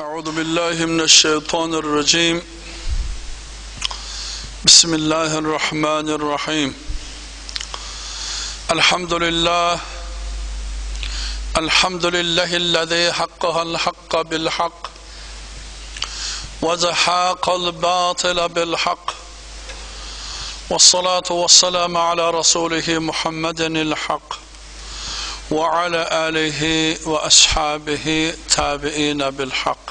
أعوذ بالله من الشيطان الرجيم. بسم الله الرحمن الرحيم. الحمد لله. الحمد لله الذي حقها الحق بالحق. وزحاق الباطل بالحق. والصلاة والسلام على رسوله محمد الحق. وعلى آله وأصحابه تابعين بالحق.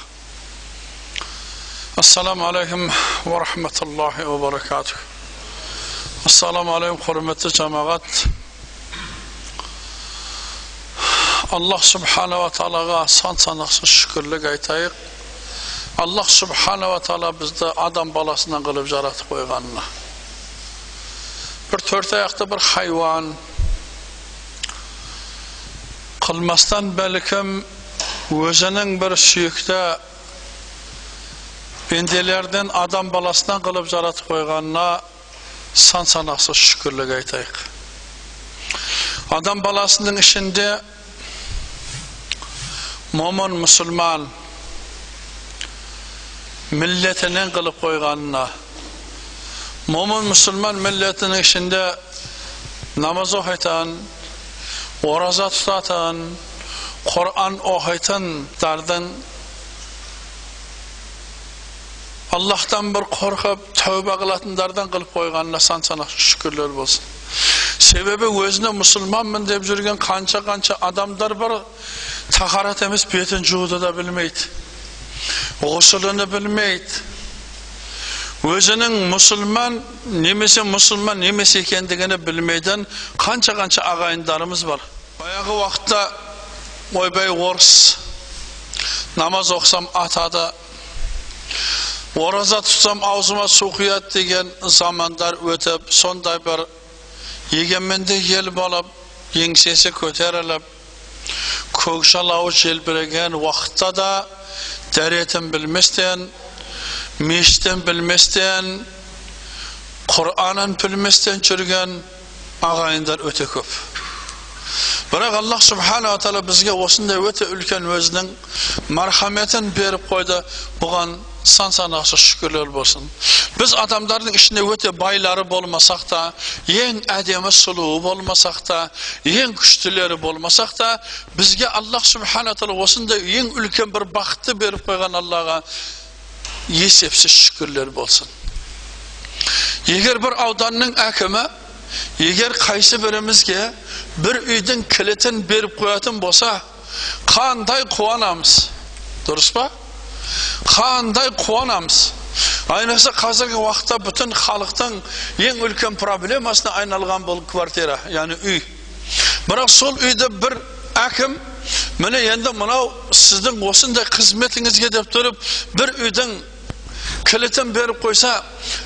السلام عليكم ورحمة الله وبركاته. السلام عليكم خرمة جماعات الله سبحانه وتعالى سان سانقص الشكر لك الله سبحانه وتعالى بزد أدم بلاسنا قلب جارات قوي غنى بر تورتا بر حيوان qilmasdan balkim o'zining bir suyukda pendelerden adam balasidan qilib yaratib qo'yganina son sanoqsiz shukurlik aytaylik. Odam bolasining ishinde mo'min musulmon milletining qilib qo'yganina mo'min musulmon milletining ishinde namoz o'qiytan Oraza tutatan, Kur'an okuytan dardın Allah'tan bir korkup tövbe kılatanlardan kılıp koyganına san sana şükürler olsun. Sebebi özüne Müslümanmın deyip жүрген kança kança adamlar var taharat emis beten juğda da bilmeydi. Gusülünü bilmeydi. Özünün Müslüman nemesi Müslüman nemesi ekendigini bilmeyden kança kança ağayınlarımız var. Bayağı vakitte oybay orus namaz okusam atada oraza tutsam ağzıma su kuyat degen zamanlar ötüp sonday bir egenmende yel bolup yengsesi köterilip kökşal avuç jelbiregen vakitte da deretin meshitdan bilmasdan qur'onin bilmasdan churgan og'ayinlar o'ta ko'p biroq alloh subhanava taolo bizga o'shunday o'ta ulkan o'zining marhamatini berib qo'ydi bugan son sanoqsiz shukurlar bo'lsin biz odamlarning ishida o'ta boylari bo'lmasak da eng ademi suluvi bo'lmasak da eng kuchtilari bo'lmasak da bizga alloh subhanava taolo o'shunday eng ulkan bir baxtni berib qo'ygan allohga есепсіз шүкірлер болсын егер бір ауданның әкімі егер қайсы бірімізге бір үйдің кілтін беріп қоятын болса қандай қуанамыз дұрыс па қандай қуанамыз айнасы қазіргі уақытта бүтін халықтың ең үлкен проблемасына айналған бұл квартира яғни үй бірақ сол үйді бір әкім міне енді мынау сіздің осындай қызметіңізге деп тұрып бір үйдің кілтін беріп қойса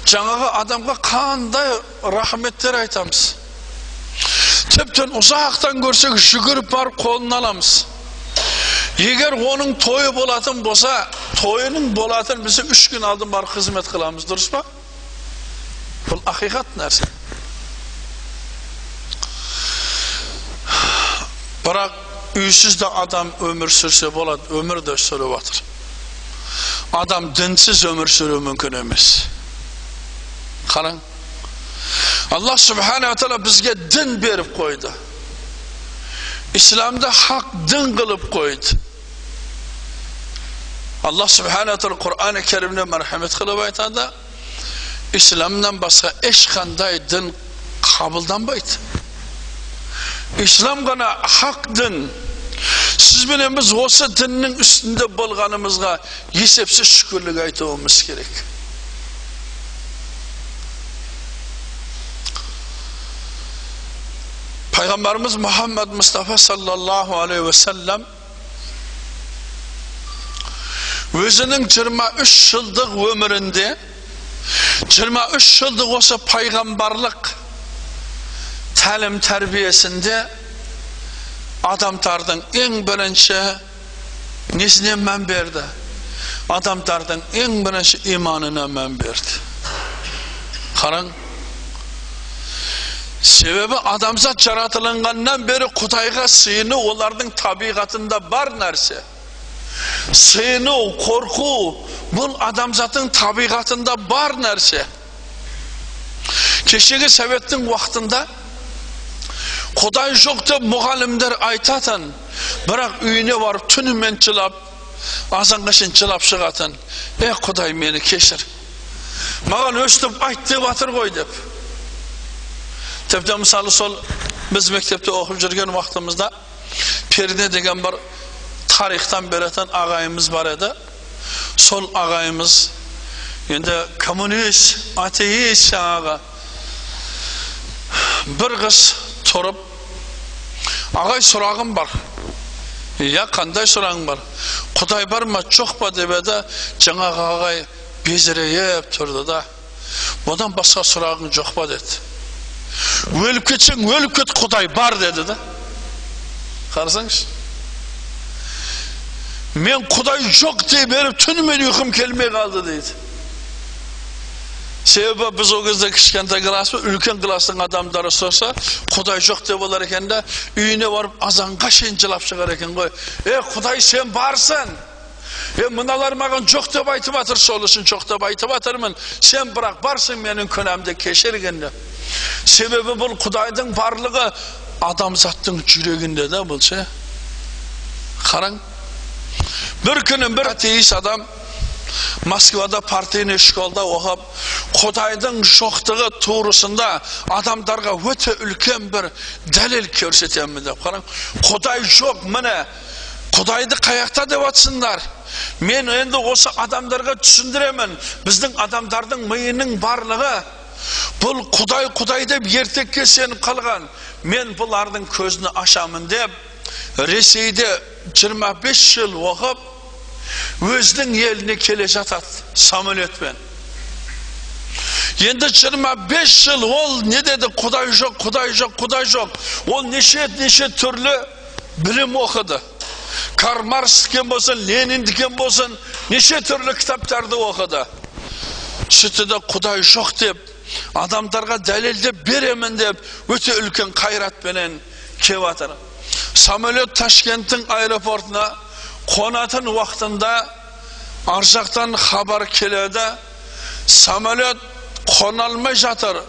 жаңағы адамға қандай рахметтер айтамыз. Тіптен ұзақтан көрсек жүгіріп барып қолын аламыз. Егер оның тойы болатын болса тойының болатын біз үш күн алдын барып қызмет қыламыз дұрыс па? Бұл ақиқат нәрсе. Бірақ үйсіз де адам өмір сүрсе болады өмір де сүріп жатыр адам дінсіз өмір сүру мүмкін емес қараң аллах субханала тағала бізге дін беріп қойды исламды хақ дін қылып қойды аллах субханала тағала құран кәрімде мархамет қылып айтады исламнан басқа ешқандай дін қабылданбайды ислам ғана хақ дін сіз бенен біз осы діннің үстінде болғанымызға есепсіз шүкірлік айтуымыз керек пайғамбарымыз мұхаммад мұстафа саллаллаху алейхи уассалам өзінің 23 жылдық өмірінде 23 жылдық осы пайғамбарлық тәлім тәрбиесінде адамдардың ең бірінші несіне мән берді адамдардың ең бірінші иманына мән берді қараң себебі адамзат жаратылынғаннан бері құдайға сыйыну олардың табиғатында бар нәрсе сыйыну қорқу бұл адамзаттың табиғатында бар нәрсе кешегі советтің уақытында құдай жоқ деп мұғалімдер айтатын бірақ үйіне барып түнімен жылап азанға шейін жылап шығатын е құдай мені кешір маған өстіп айт деп жатыр ғой деп тіпті мысалы сол біз мектепте оқып жүрген уақытымызда перне деген бір тарихтан беретін ағайымыз бар еді сол ағайымыз енді коммунист атеист жаңағы бір қыз тұрып ағай сұрағым бар иә қандай сұрағың бар құдай бар ма жоқ па деп еді жаңағы ағай безірейіп тұрды да одан басқа сұрағың жоқ па деді өліп кетсең өліп кет құдай бар деді да қарасаңызшы мен құдай жоқ дей беріп түнімен ұйқым келмей қалды дейді себебі біз ол кезде кішкентай класспыз үлкен класстың адамдары сұраса құдай жоқ деп олар екен да үйіне барып азанға шейін жылап шығар екен ғой е құдай сен барсың е мыналар маған жоқ деп айтып жатыр сол үшін жоқ деп айтып жатырмын сен бірақ барсың менің күнәмді кешіргін деп себебі бұл құдайдың барлығы адамзаттың жүрегінде да бұл ше қараң бір күні бір атеист адам москвада партийный школда оқып құдайдың жоқтығы турысында адамдарға өте үлкен бір дәлел көрсетемін деп құдай жоқ міне құдайды қаяқта деп жатсыңдар мен енді осы адамдарға түсіндіремін біздің адамдардың миының барлығы бұл құдай құдай деп ертекке сеніп қалған мен бұлардың көзін ашамын деп ресейде 25 жыл оқып өзінің еліне келе жатады самолетпен енді 25 жыл ол не деді құдай жоқ құдай жоқ құдай жоқ ол неше неше түрлі білім оқыды карл марксдікі болсын лениндікі болсын неше түрлі кітаптарды оқыды сөйтті де құдай жоқ деп адамдарға дәлелдеп беремін деп өте үлкен қайратпенен келіп жатыр самолет ташкенттің аэропортына қонатын уақытында ар жақтан хабар келеді самолет қона алмай жатыр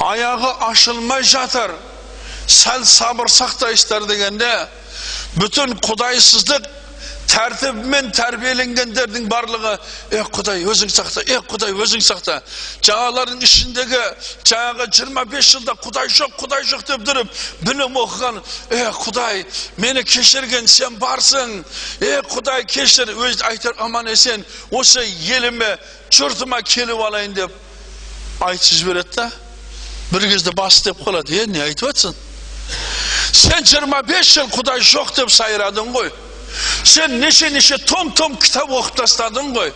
аяғы ашылмай жатыр сәл сабыр сақтайсыздар дегенде бүтін құдайсыздық тәртібімен тәрбиеленгендердің барлығы е құдай өзің сақта е құдай өзің сақта жаңалардың ішіндегі жаңағы 25 жылда құдай жоқ құдай жоқ деп тұрып білім оқыған е құдай мені кешірген сен барсың е құдай кешір өз айтар аман есен осы еліме жұртыма келіп алайын деп айтып жібереді да бір кезде бас деп қалады е не айтып жатсың сен 25 жыл құдай жоқ деп сайрадың ғой сен неше неше том том кітап оқып тастадың ғой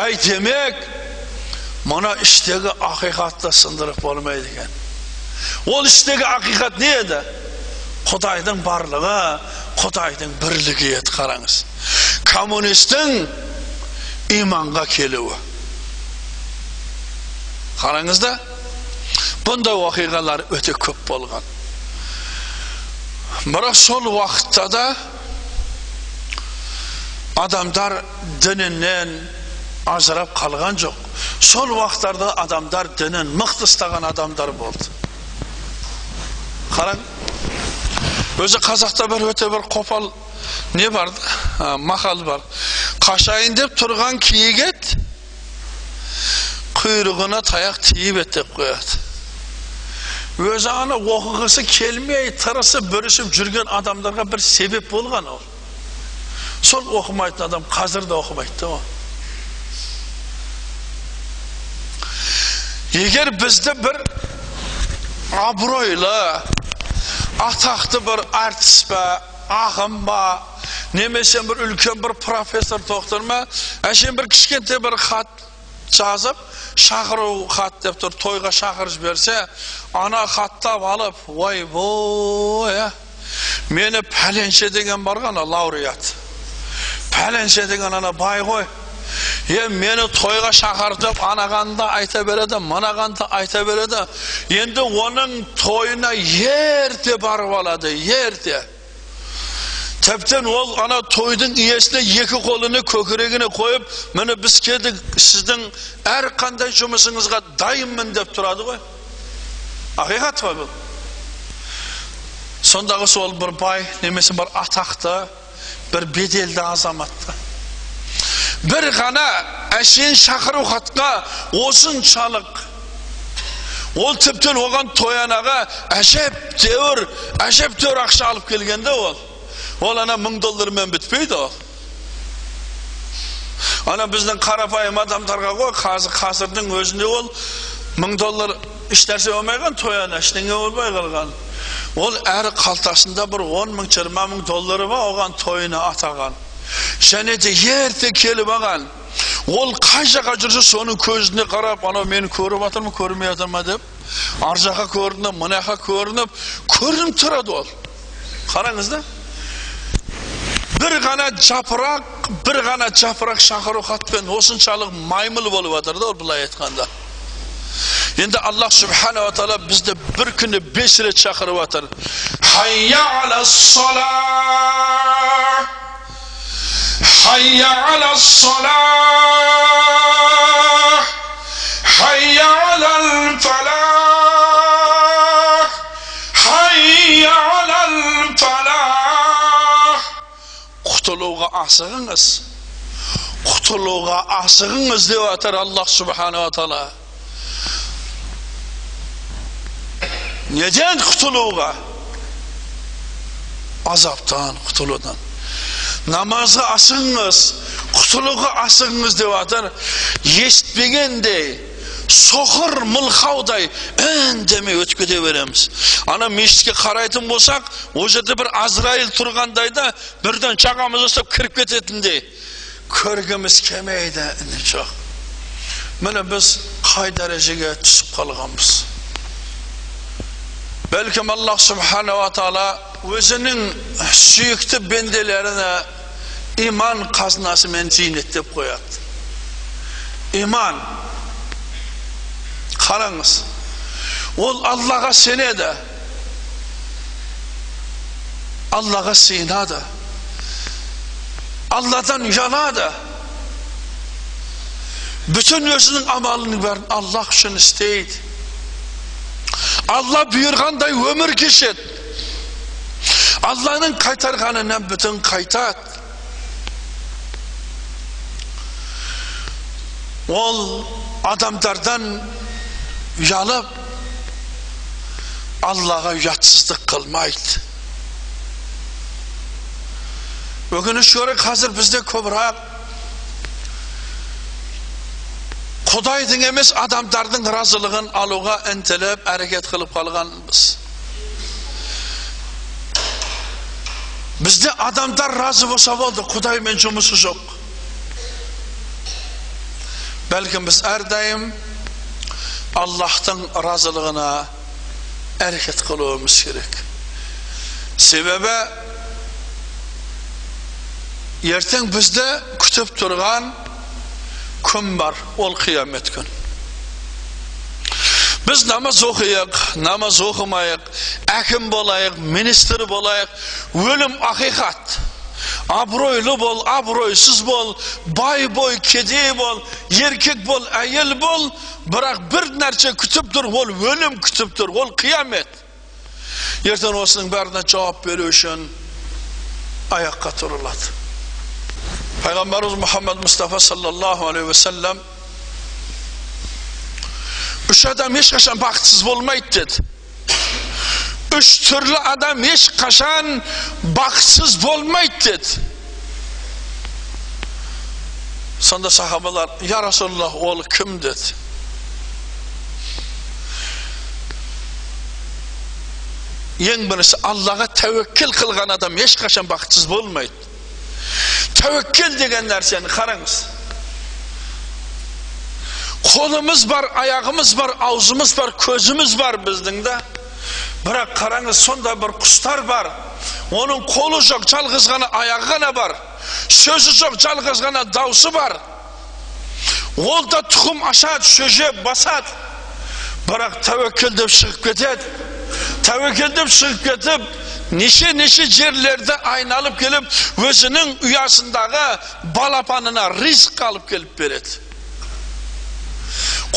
әй демек мына іштегі ақиқатты сындырып болмайды екен ол іштегі ақиқат не еді құдайдың барлығы құдайдың бірлігі еді қараңыз коммунистің иманға келуі қараңыз да бұндай оқиғалар өте көп болған бірақ сол уақытта да адамдар дінінен ажырап қалған жоқ сол уақыттарда адамдар дінін мықты ұстаған адамдар болды қараң өзі қазақта бір өте бір қопал не бар мақал бар қашайын деп тұрған киік құйрығына таяқ тиіп еді деп қояды өзі ана оқығысы келмей тырысып бүрісіп жүрген адамдарға бір себеп болған ол сол оқымайтын адам қазір де оқымайды да егер бізді бір абыройлы атақты бір әртіс па ақын ба немесе бір үлкен бір профессор доктор ма әшейін бір кішкентай бір хат жазып шақыру хат деп тұр тойға шақырып жіберсе ана хаттап алып ойбой мені пәленше деген бар ғой ана лауреат пәленше деген ана бай ғой. Е мені тойға шақырды деп анаған да айта береді мынаған да айта береді. Енді оның тойына ерте барып алады ерте. Tepten ol ana toydun iyesine iki kolunu köküregine koyup mene biz keldik sizden er kanday жұмысыңызға дайынмын деп тұрады ғой. Ақиқат қой бұл. Сондағы сол бір бай немесе бір атақты бір беделді азаматты бір ғана әшейін шақыру хатқа осыншалық ол тіптен оған тоянаға әжептәуір әжептәуір ақша алып келгенде ол ол ана мың доллармен бітпейді ол ана біздің қарапайым адамдарға ғой қазір қазірдің өзінде ол мың доллар ешнәрсе болмай қалған тояна ештеңе болмай қалған ол әрі қалтасында бір он мың жиырма мың доллары бар оған тойына атаған және де ерте келіп алған ол қай жаққа жүрсе соның көзіне қарап анау мені көріп жатыр ма көрмей жатыр ма деп ар жаққа көрініп мына жаққа көрініп көрініп тұрады ол. Қараңыз да? бір ғана жапырақ бір ғана жапырақ шақыру хатпен осыншалық маймыл болып жатыр да ол былай айтқанда. Şimdi Allah Subhanahu ve Teala bizde bir günü beş ile çakırı atar. Hayya ala salah. Hayya ala salah. Hayya ala falah. Hayya ala falah. Kutuluğa asığınız. Kutuluğa asığınız diyor atar Allah Subhanahu ve Teala. Неден құтылуға азаптан құтылудан намазға асығыңыз құтылуға асығыңыз деп жатыр естпегендей соқыр мылқаудай үндемей өтіп кете береміз ана мешітке қарайтын болсақ ол жерде бір азраил тұрғандай да бірден жағамыз ұстап кіріп кететіндей көргіміз келмейді жоқ міне біз қай бәлкім аллах субханала тағала өзінің сүйікті бенделеріне иман қазынасымен зейнеттеп қояды иман қараңыз ол аллаға сенеді аллаға сыйынады алладан ұялады бүтін өзінің амалының бәрін аллах үшін істейді алла бұйырғандай өмір кешеді алланың қайтарғанынан бүтін қайтады ол адамдардан ұялып аллаға ұятсыздық қылмайды өкінішке орай қазір бізде көбірек құдайдың емес адамдардың разылығын алуға інтіліп әрекет қылып қалғанбыз. Бізде адамдар разы болса болды құдаймен жұмысы жоқ. Бәлкім біз әрдайым аллахтың разылығына әрекет қылуымыз керек. Себебі ертең бізді күтіп тұрған күн бар ол қиямет күн біз намаз оқиық намаз оқымайық әкім болайық министр болайық өлім ақиқат абыройлы бол абыройсыз бол бай бой кедей бол еркек бол әйел бол бірақ бір нәрсе күтіп тұр ол өлім күтіп тұр ол қиямет ертең осының бәріне жауап беру үшін аяққа тұрылады пайғамбарымыз мұхаммад мұстафа саллаллаху алейхи уассалам үш адам ешқашан бақытсыз болмайды деді үш түрлі адам ешқашан бақытсыз болмайды деді сонда сахабалар я расулаллах ол кім деді ең бірінші аллаға тәуекел қылған адам ешқашан бақытсыз болмайды тәуекел деген нәрсені қараңыз қолымыз бар аяғымыз бар аузымыз бар көзіміз бар біздің да бірақ қараңыз сонда бір құстар бар оның қолы жоқ жалғыз ғана аяғы ғана бар сөзі жоқ жалғыз ғана даусы бар ол да тұқым ашады шөже басады бірақ тәуекел деп шығып кетеді тәуекел деп шығып кетіп neşe neşe yerlerde aynalıp gelip özünün uyasındağı balapanına rizk alıp gelip veredi.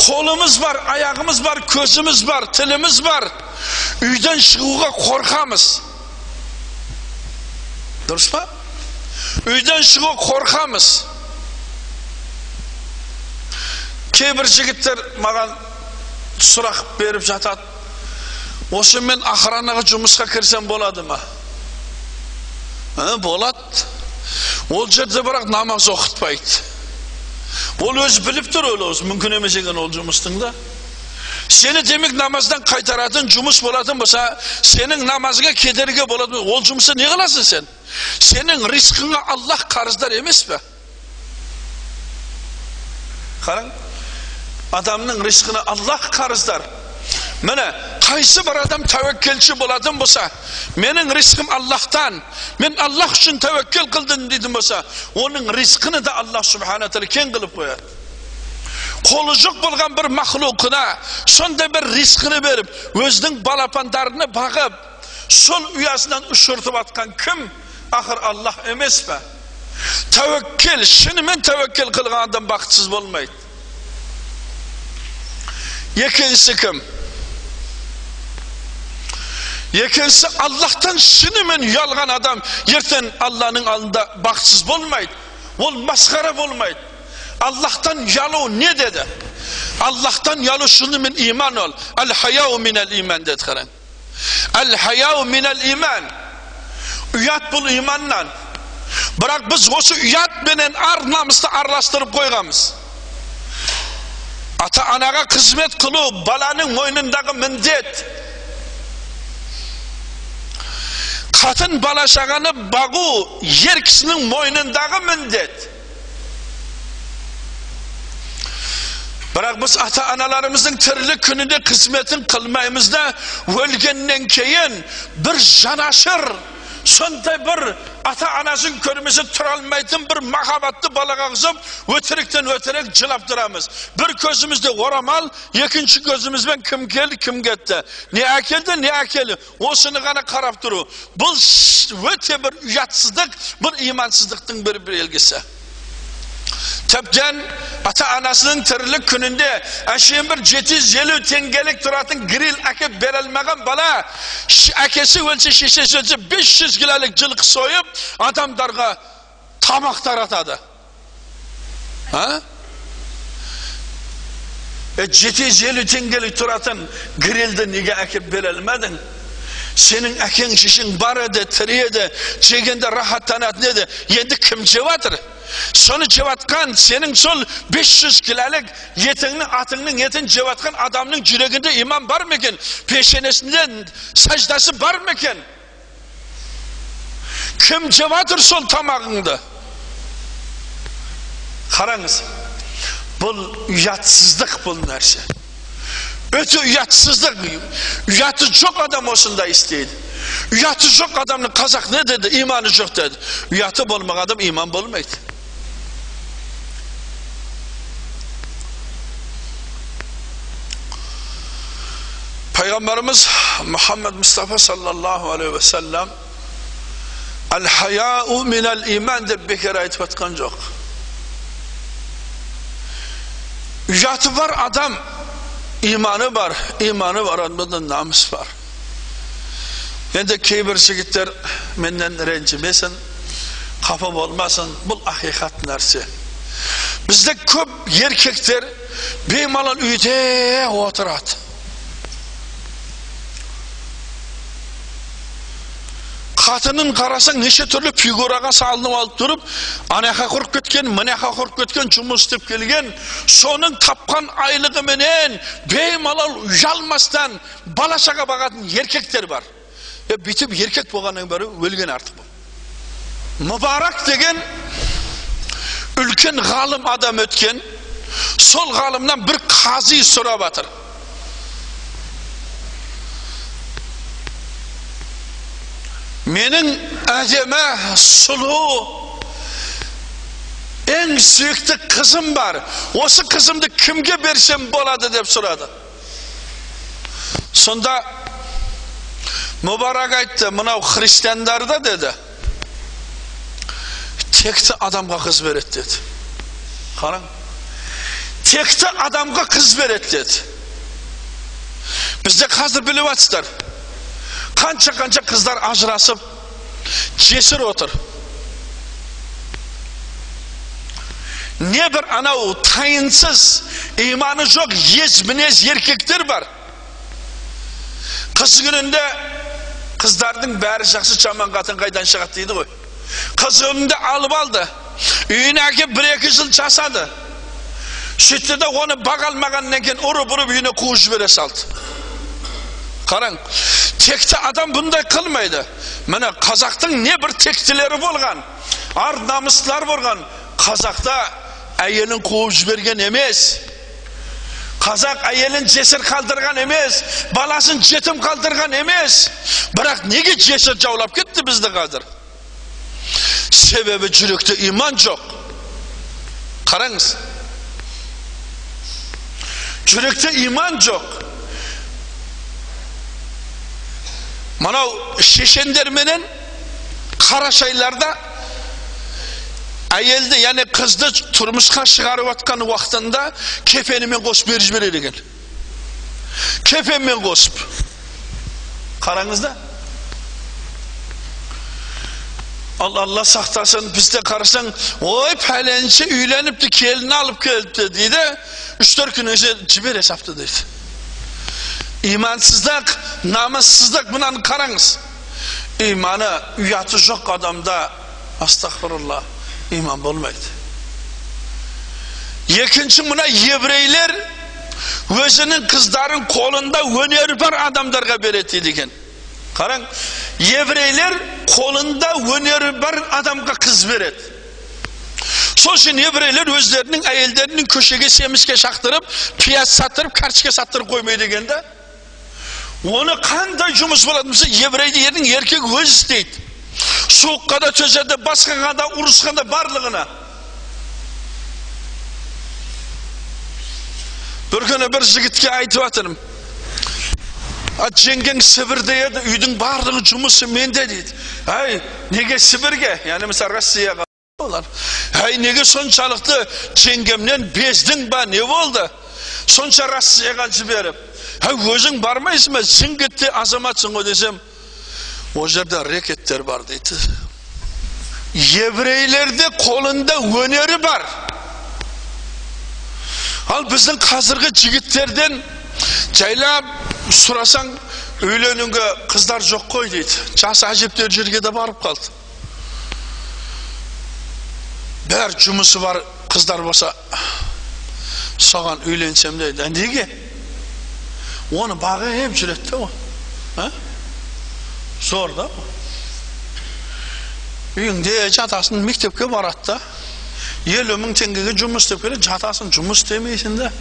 Kolumuz var, ayağımız var, közümüz var, tilimiz var. Uydan çıkığa korkamız. Dürüst mü? Uydan çıkığa korkamız. Кейбір жігіттер маған сұрақ беріп жатады осы мен охранаға жұмысқа кірсем болады ма? Ә, болады. Ол жерде бірақ намаз оқытпайды. Ол өзі біліп тұр ол өзі. Мүмкін емес екен ол жұмыстың да. Сені демек намаздан қайтаратын жұмыс болатын болса сенің намазға кедергі болатын ол жұмысты не қыласың сен? Сенің ризқыңа аллах қарыздар емес пе? Қараң адамның ризқына аллах қарыздар. Міне қайсы бір адам тәуекелші болатын болса менің ризқым аллахтан мен аллах үшін тәуекел қылдым дейтін болса оның ризқыны да аллах субхана тағала кең қылып қояды қолы жоқ болған бір мақлуқына сондай бір ризқыны беріп өзінің балапандарыны бағып сол ұясынан ұшыртып атқан кім ақыр аллах емес пе тәуекел шынымен тәуекел қылған адам бақытсыз болмайды екіншісі кім екіншісі аллахтан шынымен ұялған адам ертең алланың алдында бақытсыз болмайды ол масқара болмайды аллахтан ұялу не деді аллахтан ұялу шынымен иман ол әл хаяу минәл иман деді қараң әл хаяу минәл иман ұят бұл иманнан бірақ біз осы ұят менен ар намысты араластырып қойғанбыз ата анаға қызмет қылу баланың мойнындағы міндет қатын бала шағаны бағу ер кісінің мойнындағы міндет бірақ біз ата аналарымыздың тірлік күнінде қызметін қылмаймыз да өлгеннен кейін бір жанашыр сондай бір ата анасын көрмесе тұра алмайтын бір махаббатты балаға қысып өтіріктен өтірік жылап тұрамыз бір көзімізде орамал екінші көзімізбен кім келді кім кетті не әкелді не әкелді осыны ғана қарап тұру бұл өте бір ұятсыздық бір имансыздықтың бір белгісі тіптен ата анасының тірлік күнінде әшейін бір жеті жүз елу теңгелік тұратын гриль әкеп бере алмаған бала әкесі өлсе шешесі өлсе бес жүз жылқы сойып адамдарға тамақ таратады а жеті жүз елу теңгелік тұратын грильді неге әкеп бере алмадың сенің әкең шешең бар еді тірі еді жегенде рахаттанатын еді соны жеп жатқан сенің сол 500 килолік етіңнің атыңның етін жеп жатқан адамның жүрегінде иман бар ма екен пешенесінде сәждасы бар ма екен кім жеп жатыр сол тамағыңды қараңыз бұл ұятсыздық бұл нәрсе өте ұятсыздық ұяты жоқ адам осындай істейді ұяты жоқ адамның қазақ не деді иманы жоқ деді ұяты болмаған адам иман болмайды пайғамбарымыз мұхаммад мұстафа саллаллаху алейхи уассалам әл хаяу минәл иман деп бекер айтып жатқан жоқ ұяты бар адам иманы бар иманы бар адамда намыс бар енді кейбір жігіттер менен ренжімесін қапа болмасын бұл ақиқат нәрсе бізде көп еркектер беймалал үйде отырады қатынын қарасаң неше түрлі фигураға салынып алып тұрып ана жаққа құрып кеткен мына жаққа құрып кеткен жұмыс істеп келген соның тапқан айлығыменен беймалал ұялмастан бала шаға бағатын еркектер бар е бүйтіп еркек болғаннан гөрі өлген артық мұбарак деген үлкен ғалым адам өткен сол ғалымнан бір қази сұрап жатыр менің әдемі сұлу ең сүйікті қызым бар осы қызымды кімге берсем болады деп сұрады сонда Mübarek aytты, мынау христиандарда деді. Текті адамға қыз береді деді. Қараң. Текті адамға қыз береді деді. Бізде қазір біліп жатсыздар. Қанша-қанша қыздар ажырасып, жесір отыр. Не бір анау тайынсыз, иманы жоқ, ез мінез еркектер бар. Қыз күнінде қыздардың бәрі жақсы жаман қатын қайдан шығады дейді ғой. Қыз күнінде алып алды. Үйіне әкеп бір екі жыл жасады. Сөйтті де оны баға алмағаннан кейін ұрып ұрып үйіне қуып жібере салды. Қараң, текті адам бұндай қылмайды. Міне қазақтың не бір тектілері болған, ар намыстылар болған. Қазақта әйелін қуып жіберген емес. Қазақ әйелін жесір қалдырған емес, баласын жетім қалдырған емес. Бірақ неге жесір жаулап кетті бізді қазір? Себебі жүректе иман жоқ. Қараңыз. Жүректе иман жоқ. Мынау шешендерменен қарашайларда әйелді яғни қызды тұрмысқа шығарып жатқан уақытында кефенімен қосып беріп жібереді екен кефенмен қосып қараңыз да ал алла сақтасын бізде қарасаң ой пәленші үйленіпті келін алып келіпті дейді үш төрт кейін жібере салыпты дейді имансыздық намыссыздық мынаны қараңыз иманы ұяты жоқ адамда астағфирулла иман болмайды екінші мына еврейлер өзінің қыздарын қолында өнері бар адамдарға береді екен қараң еврейлер қолында өнері бар адамға қыз береді сол үшін еврейлер өздерінің әйелдерінің көшеге семізге шақтырып пияз саттырып карточка саттырып қоймайды екен да оны қандай жұмыс болатын болса еврейдің еркек өзі істейді суыққа да төзеді басқаға да ұрысқанда барлығына бір күні бір жігітке айтып жатырмын жеңгең сібірде еді үйдің барлығы жұмысы менде дейді әй неге сібірге яғни мысалы россияға олар әй неге соншалықты жеңгемнен бездің ба не болды сонша россияға жіберіп әй өзің бармайсың ба жіңгітте азаматсың ғой десем ол жерде рекеттер бар дейді. Еврейлерде қолында өнері бар. Ал біздің қазіргі жігіттерден жайлап сұрасаң үйленуге қыздар жоқ қой дейді. Жас әжептеуір жерге де барып қалды. Бәрі жұмысы бар қыздар болса соған үйленсем дейді неге оны баға еп жүреді да ол зор да үйіңде жатасың мектепке барады да елу мың теңгеге жұмыс істеп келеді жатасың жұмыс істемейсің да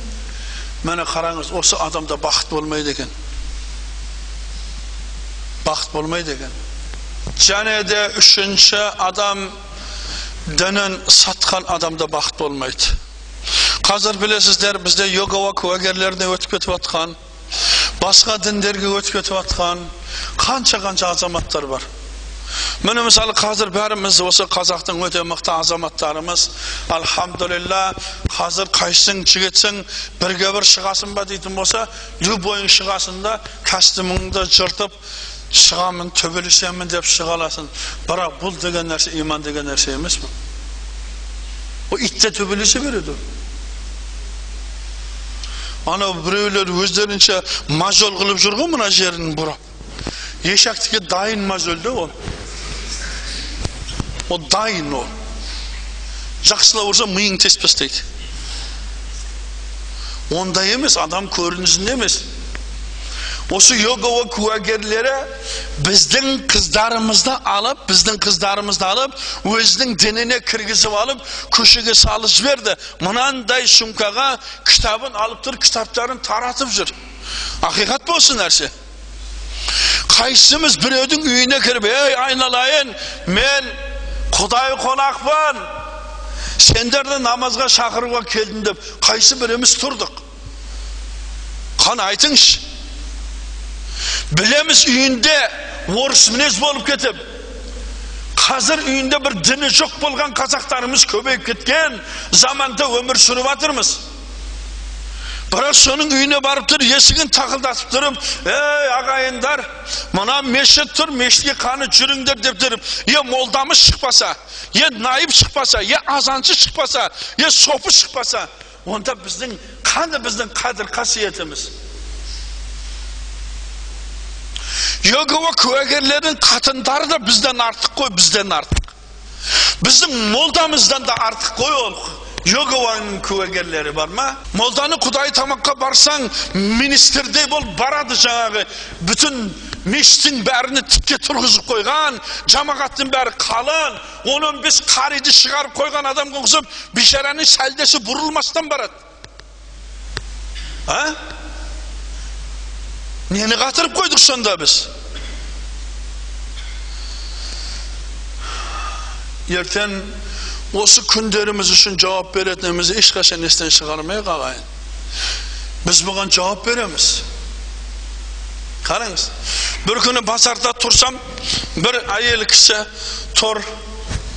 міне қараңыз осы адамда бақыт болмайды екен бақыт болмайды екен және де үшінші адам дінін сатқан адамда бақыт болмайды қазір білесіздер бізде йогава куәгерлеріне өтіп кетіп жатқан басқа діндерге өтіп кетіп жатқан қанша қанша азаматтар бар міне мысалы қазір бәріміз осы қазақтың өте мықты азаматтарымыз альхамдулилля қазір қайсың жігітсің бірге бір шығасың ба дейтін болса любойың шығасың да костюміңді жыртып шығамын төбелесемін деп шыға аласың бірақ бұл деген нәрсе иман деген нәрсе емес бұл ол ит те төбелесе береді анау біреулер өздерінше мажол қылып жүр ғой мына жерін бұрап ешектікі дайын мажол да ол ол дайын ол жақсылап ұрса миың тесіп тастайды ондай емес адам көрінісінде емес осы йогава куәгерлері біздің қыздарымызды алып біздің қыздарымызды алып өзінің дініне кіргізіп алып көшеге салып жіберді. Мынандай сумкаға кітабын алып тұр кітаптарын таратып жүр. Ақиқат осы нәрсе. Қайсымыз біреудің үйіне кіріп ей айналайын мен құдай қонақпын. Сендерді намазға шақыруға келдім деп қайсы біреуміз тұрдық? Қана айтыңызшы. Білеміз үйінде орыс мінез болып кетіп қазір үйінде бір діні жоқ болған қазақтарымыз көбейіп кеткен заманда өмір сүріп жатырмыз бірақ соның үйіне барып тұр есігін тақылдатып тұрып ей ағайындар мына мешіт тұр мешітке қаны жүріңдер деп тұрып е молдамыз шықпаса е найып шықпаса е азаншы шықпаса е сопы шықпаса онда біздің қаны біздің қадір қасиетіміз иегова куәгерлердің қатындары да бізден артық қой бізден артық. Біздің молдамыздан да артық қой ол. Иегованың куәгерлері бар ма? Молданы құдай тамаққа барсаң министрдей болып барады жаңағы. Бүтін мешіттің бәріне тікке тұрғызып қойған жамағаттың бәрі қалың. Он он бес қариды шығарып қойған адамға ұқсап бейшараның сәлдесі бұрылмастан барады. Нені қатырып қойдық сонда біз ертең осы күндеріміз үшін жауап беретінімізді ешқашан естен шығармайық ағайын біз бұған жауап береміз. Қараңыз бір күні базарда тұрсам бір әйел кісі тұр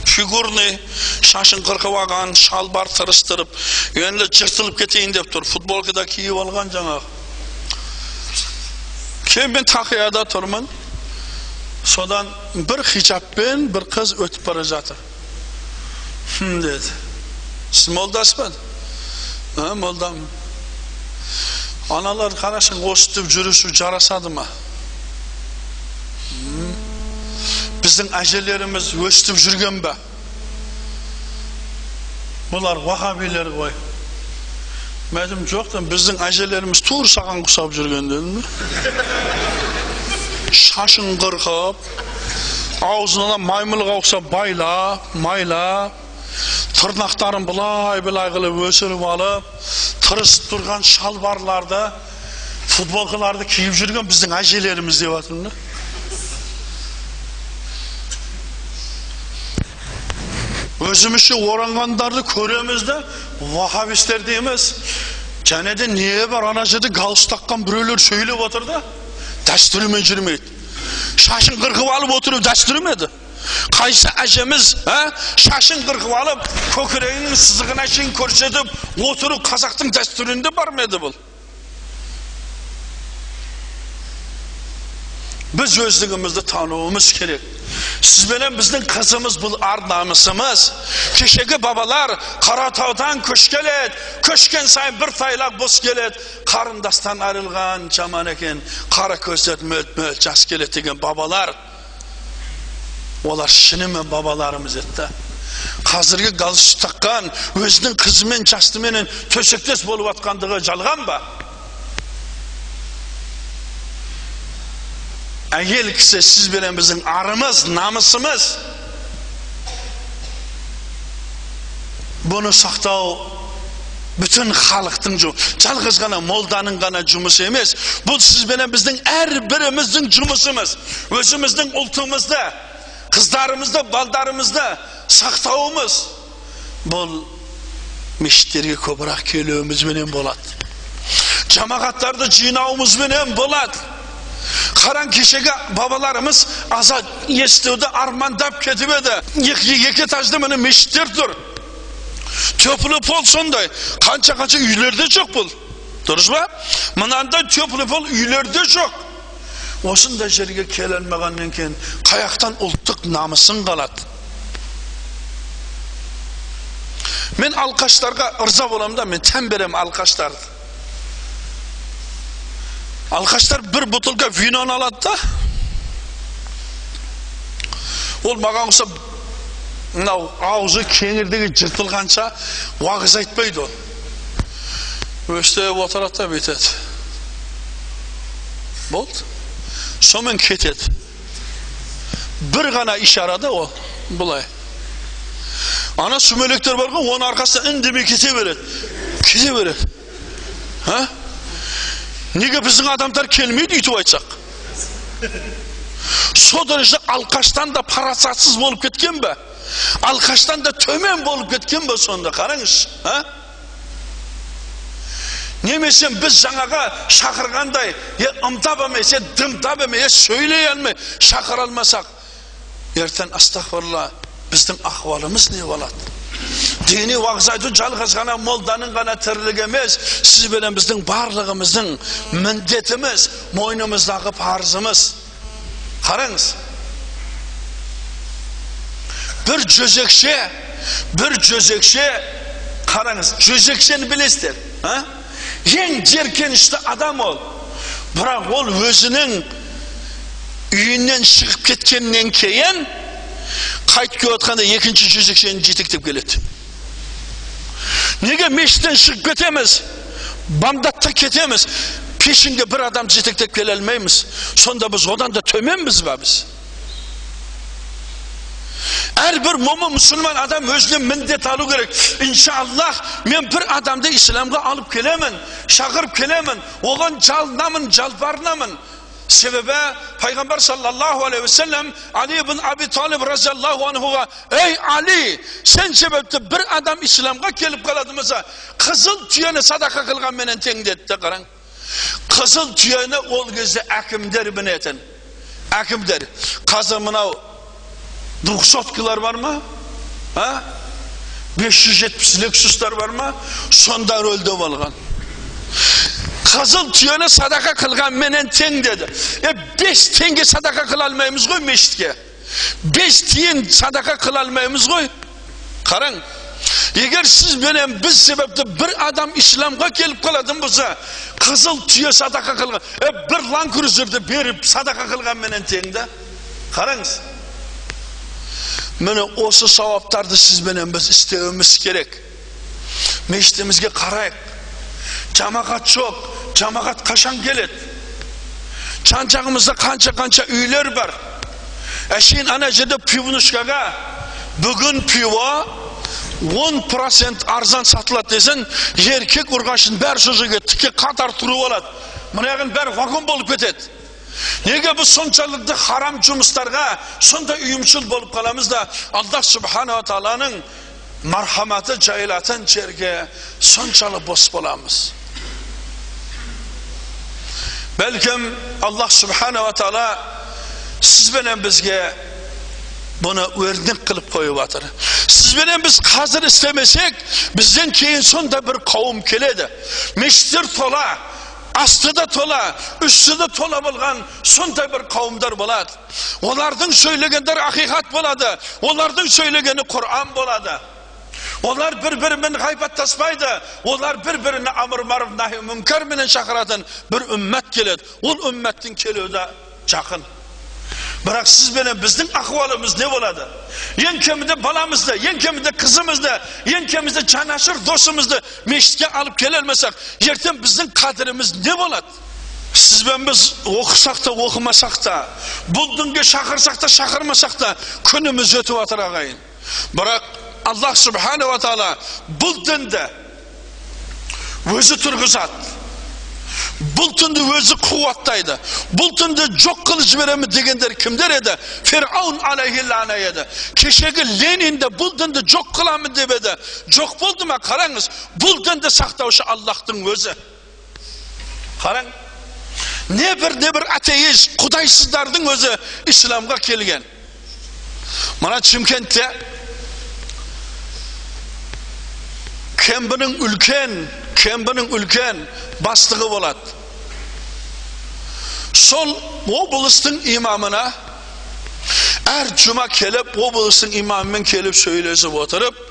фигурный шашын қырқып алған шалбар тырыстырып енді жыртылып кетейін деп тұр футболка да киіп алған жаңағы. Кейін тақияда тұрмын содан бір хижабпен бір қыз өтіп бара жатыр хм деді сіз молдасыз ба ә, молдамын аналар қарашың өстіп жүрісі жарасады ма М? біздің әжелеріміз өстіп жүрген бе бұлар уахабилер ғой айттым жоқ біздің әжелеріміз тура саған ұқсап жүрген дедім шашын қырқып аузына маймылға ұқсап байлап майлап тырнақтарын былай былай қылып өсіріп алып тырысып тұрған шалбарларды футболкаларды киіп жүрген біздің әжелеріміз деп жатырмын да өзімізше оранғандарды көреміз да вахабистер дейміз және де не бар ана жерде галстук таққан біреулер сөйлеп отыр да дәстүрімен жүрмейді шашын қырқып алып отыру дәстүрі ме еді қайсы әжеміз ә, шашын қырқып алып көкірегінің сызығына шейін көрсетіп отыру қазақтың дәстүрінде бар ма еді бұл біз өздігімізді тануымыз керек. Сізбенен біздің қызымыз бұл ар намысымыз кешегі бабалар қаратаудан көш келеді көшкен сайын бір тайлақ бос келеді қарындастан айырылған жаман екен қара көздер мөлт мөлт жас келеді деген бабалар олар шынымен бабаларымыз еді қазіргі галстук таққан өзінің қызымен жастыменен төсектес болып жатқандығы жалған ба әйел кісі сіз бенен біздің арымыз намысымыз бұны сақтау бүтін халықтың жалғыз ғана молданың ғана жұмысы емес бұл сіз бенен біздің әрбіріміздің жұмысымыз өзіміздің ұлтымызды қыздарымызды балдарымызды сақтауымыз бұл мешіттерге көбірек келуімізбенен болады жамағаттарды жинауымызбенен болады қараң кешегі бабаларымыз аза естуді армандап кетіп еді екі, этажды міне мешіттер тұр теплый пол сондай қанша қанша үйлерде жоқ бұл дұрыс па мынандай теплый пол үйлерде жоқ осындай жерге келе алмағаннан кейін қаяқтан ұлттық намысың қалады мен алқаштарға ырза боламын да мен тән беремін алқаштарды алқаштар бір бутылка виноны алады да ол маған ұқсап мынау аузы кеңірдегі жыртылғанша уағыз айтпайды ол өстіп отырады да бүйтеді болды сонымен кетеді бір ғана ишарада ол былай ана сүмелектер бар ғой оның арқасында үндемей кете береді кете береді неге біздің адамдар келмейді үйтіп айтсақ сол дәрежеде алқаштан да парасатсыз болып кеткен бе алқаштан да төмен болып кеткен бе сонда қараңызшы а немесе біз жаңаға шақырғандай е ымдап емес е дымдап емес е сөйлей алмай шақыра алмасақ ертең астағфирулла біздің ахуалымыз не болады діни уағыз айту жалғыз ғана молданың ғана тірлігі емес сіз бенен біздің барлығымыздың міндетіміз мойнымыздағы парызымыз қараңыз бір жөзекше бір жөзекше қараңыз жөзекшені білесіздер ең жеркенішті адам ол бірақ ол өзінің үйінен шығып кеткеннен кейін қайтып келіп жатқанда екінші жезекшені жетектеп келеді неге мешіттен шығып кетеміз бамдатта кетеміз пешінге бір адам жетектеп келе алмаймыз сонда біз одан да төменбіз ба біз әрбір момын мұсылман адам өзіне міндет алу керек иншаллах мен бір адамды исламға алып келемін шақырып келемін оған жалынамын жалбарынамын себебі пайғамбар саллаллаху алейхи уассалам али ибн аби талиб разиаллаху анхуға ей али сен себепті бір адам исламға келіп қалады болса қызыл түйені садақа қылғанменен тең деді де қараң қызыл түйені ол кезде әкімдер мінетін әкімдер қазір мынау двухсоткалар бар ма а бес жүз жетпіс лексустар бар ма сонда рөлде болған қызыл түйені садақа қылғанменен тең деді е бес теңге садақа қыла алмаймыз ғой мешітке бес тиын садақа қыла алмаймыз ғой қараң егер сіз менен біз себепті бір адам исламға келіп қалатын болса қызыл түйе садақа қылған е бір ланкрузерді беріп садақа қылғанменен тең да қараңыз міне осы сауаптарды сізбенен біз істеуіміз керек мешітімізге қарайық жамағат жоқ жамағат қашан келеді жан жағымызда қанша қанша үйлер бар әшейін ана жерде пивнушкаға бүгін пиво он процент арзан сатылады десең еркек ұрғашын бәрі сол жерге тіке қатар тұрып алады мына бәрі вагон болып кетеді неге біз соншалықты харам жұмыстарға сондай ұйымшыл болып қаламыз да аллах субханала тағаланың мархаматы жайылатын жерге соншалық бос боламыз бәлкім аллах субханала тағала сізбенен бізге бұны өрнек қылып қойып жатыр сізбенен біз қазір істемесек бізден кейін сонда бір қауым келеді мешіттер тола асты да тола үсті де тола болған сондай бір қауымдар болады олардың сөйлегендері ақиқат болады олардың сөйлегені құран болады олар бір бірімен ғайбаттаспайды олар бір біріне амр маруф нахи менен шақыратын бір үммет келеді ол үмметтің келуі де жақын бірақ сіз бенен біздің ахуалымыз не болады ең кемінде баламызды ең кемінде қызымызды ең кемінде жанашыр досымызды мешітке алып келе алмасақ ертең біздің қадіріміз не болады сіз бен біз оқысақ та оқымасақ та бұл дінге шақырсақ та шақырмасақ та күніміз өтіп жатыр ағайын бірақ аллах субханала тағала бұл дінді өзі тұрғызады бұл түнді өзі қуаттайды бұл түнді жоқ қылып жіберемін дегендер кімдер еді фираун алейхилана еді кешегі ленин де бұл дінді жоқ қыламын деп еді жоқ болды ма қараңыз бұл дінді сақтаушы аллахтың өзі қараң не бір не бір атеист құдайсыздардың өзі исламға келген мына шымкентте кембінің үлкен кембінің үлкен бастығы болады сол облыстың имамына әр жұма келіп облыстың имамымен келіп сөйлесіп отырып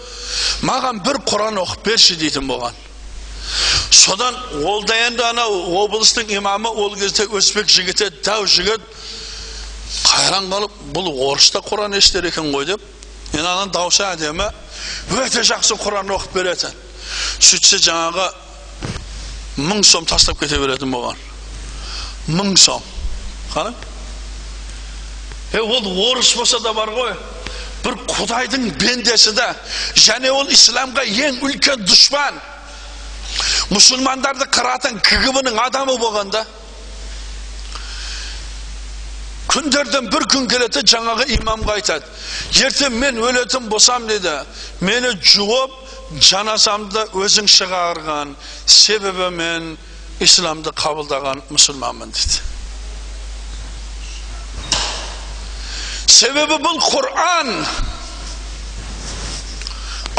маған бір құран оқып берші дейтін болған содан ол да енді анау облыстың имамы ол кезде өзбек жігіті дәу жігіт қайран қалып бұл орыста құран естер екен ғой деп енді ананың даусы әдемі өте жақсы құран оқып беретін сөйтсе жаңағы мың сом тастап кете беретін болған мың сом қара е ол орыс болса да бар ғой бір құдайдың бендесі да және ол исламға ең үлкен дұшпан мұсылмандарды қыратын кгб ның адамы болғанда күндерден бір күн келеді жаңағы имамға айтады. Ертең мен өлетін болсам дейді мені жуып жаназамды өзің шығарған себебі мен исламды қабылдаған мұсылманмын дейді себебі бұл құран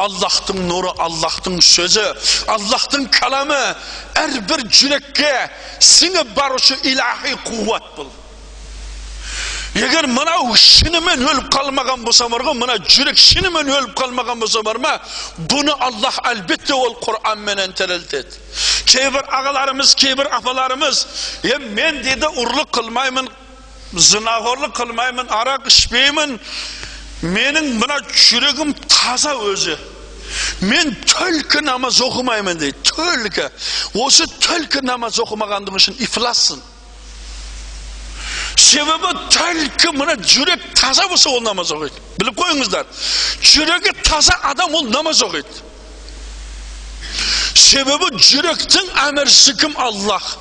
аллахтың нұры аллахтың сөзі аллахтың каламы әрбір жүрекке сіңіп барушы илахи қуат бұл. Егер мынау шынымен өліп қалмаған болса бар ғой мына жүрек шынымен өліп қалмаған болса бар ма бұны аллах әлбетте ол құранменен тірілтеді кейбір ағаларымыз кейбір апаларымыз е мен дейді ұрлық қылмаймын зінақорлық қылмаймын арақ ішпеймін менің мына жүрегім таза өзі мен түлкі намаз оқымаймын дейді түлкі осы түлкі намаз оқымағандығың үшін ифлассың себебі түлкі мына жүрек таза болса ол намаз оқиды біліп қойыңыздар жүрегі таза адам ол намаз оқиды себебі жүректің әміршісі кім аллах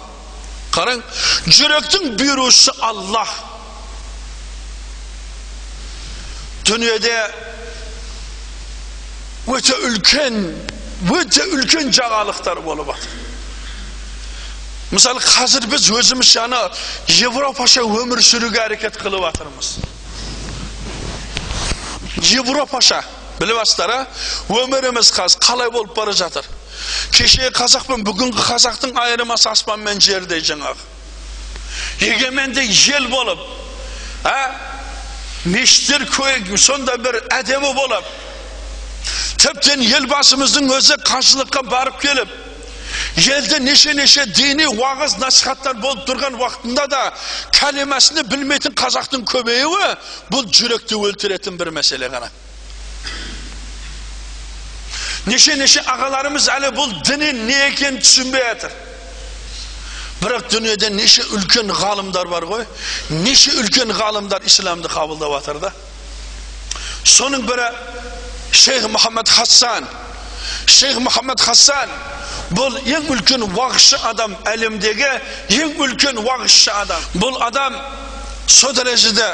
қараң жүректің бұйырушысы аллах дүниеде өте үлкен өте үлкен жаңалықтар болып жатыр мысалы қазір біз өзіміз жаңа европаша өмір сүруге әрекет қылып жатырмыз европаша біліп жатсыздар өміріміз қазір қалай болып бара жатыр кеше қазақ пен бүгінгі қазақтың айырмасы аспан мен жердей жаңағы егеменді ел болып а мешіттер сонда бір әдемі болып тіптен елбасымыздың өзі қажылыққа барып келіп елде неше неше діни уағыз насихаттар болып тұрған уақытында да кәлимасını білмейтін қазақтың көбеюі бұл жүректі өлтіретін бір мәселе ғана. Неше неше ағаларымыз әлі бұл діннің не екенін түсінбей жатыр. Бірақ дүниеде неше үлкен ғалымдар бар ғой. Неше үлкен ғалымдар исламды қабылдап жатыр да. Соның бірі шейх мұхаммад хасан шейх мұхаммад хасан бұл ең үлкен уағызшы адам әлемдегі ең үлкен уағызшы адам бұл адам со дәрежеде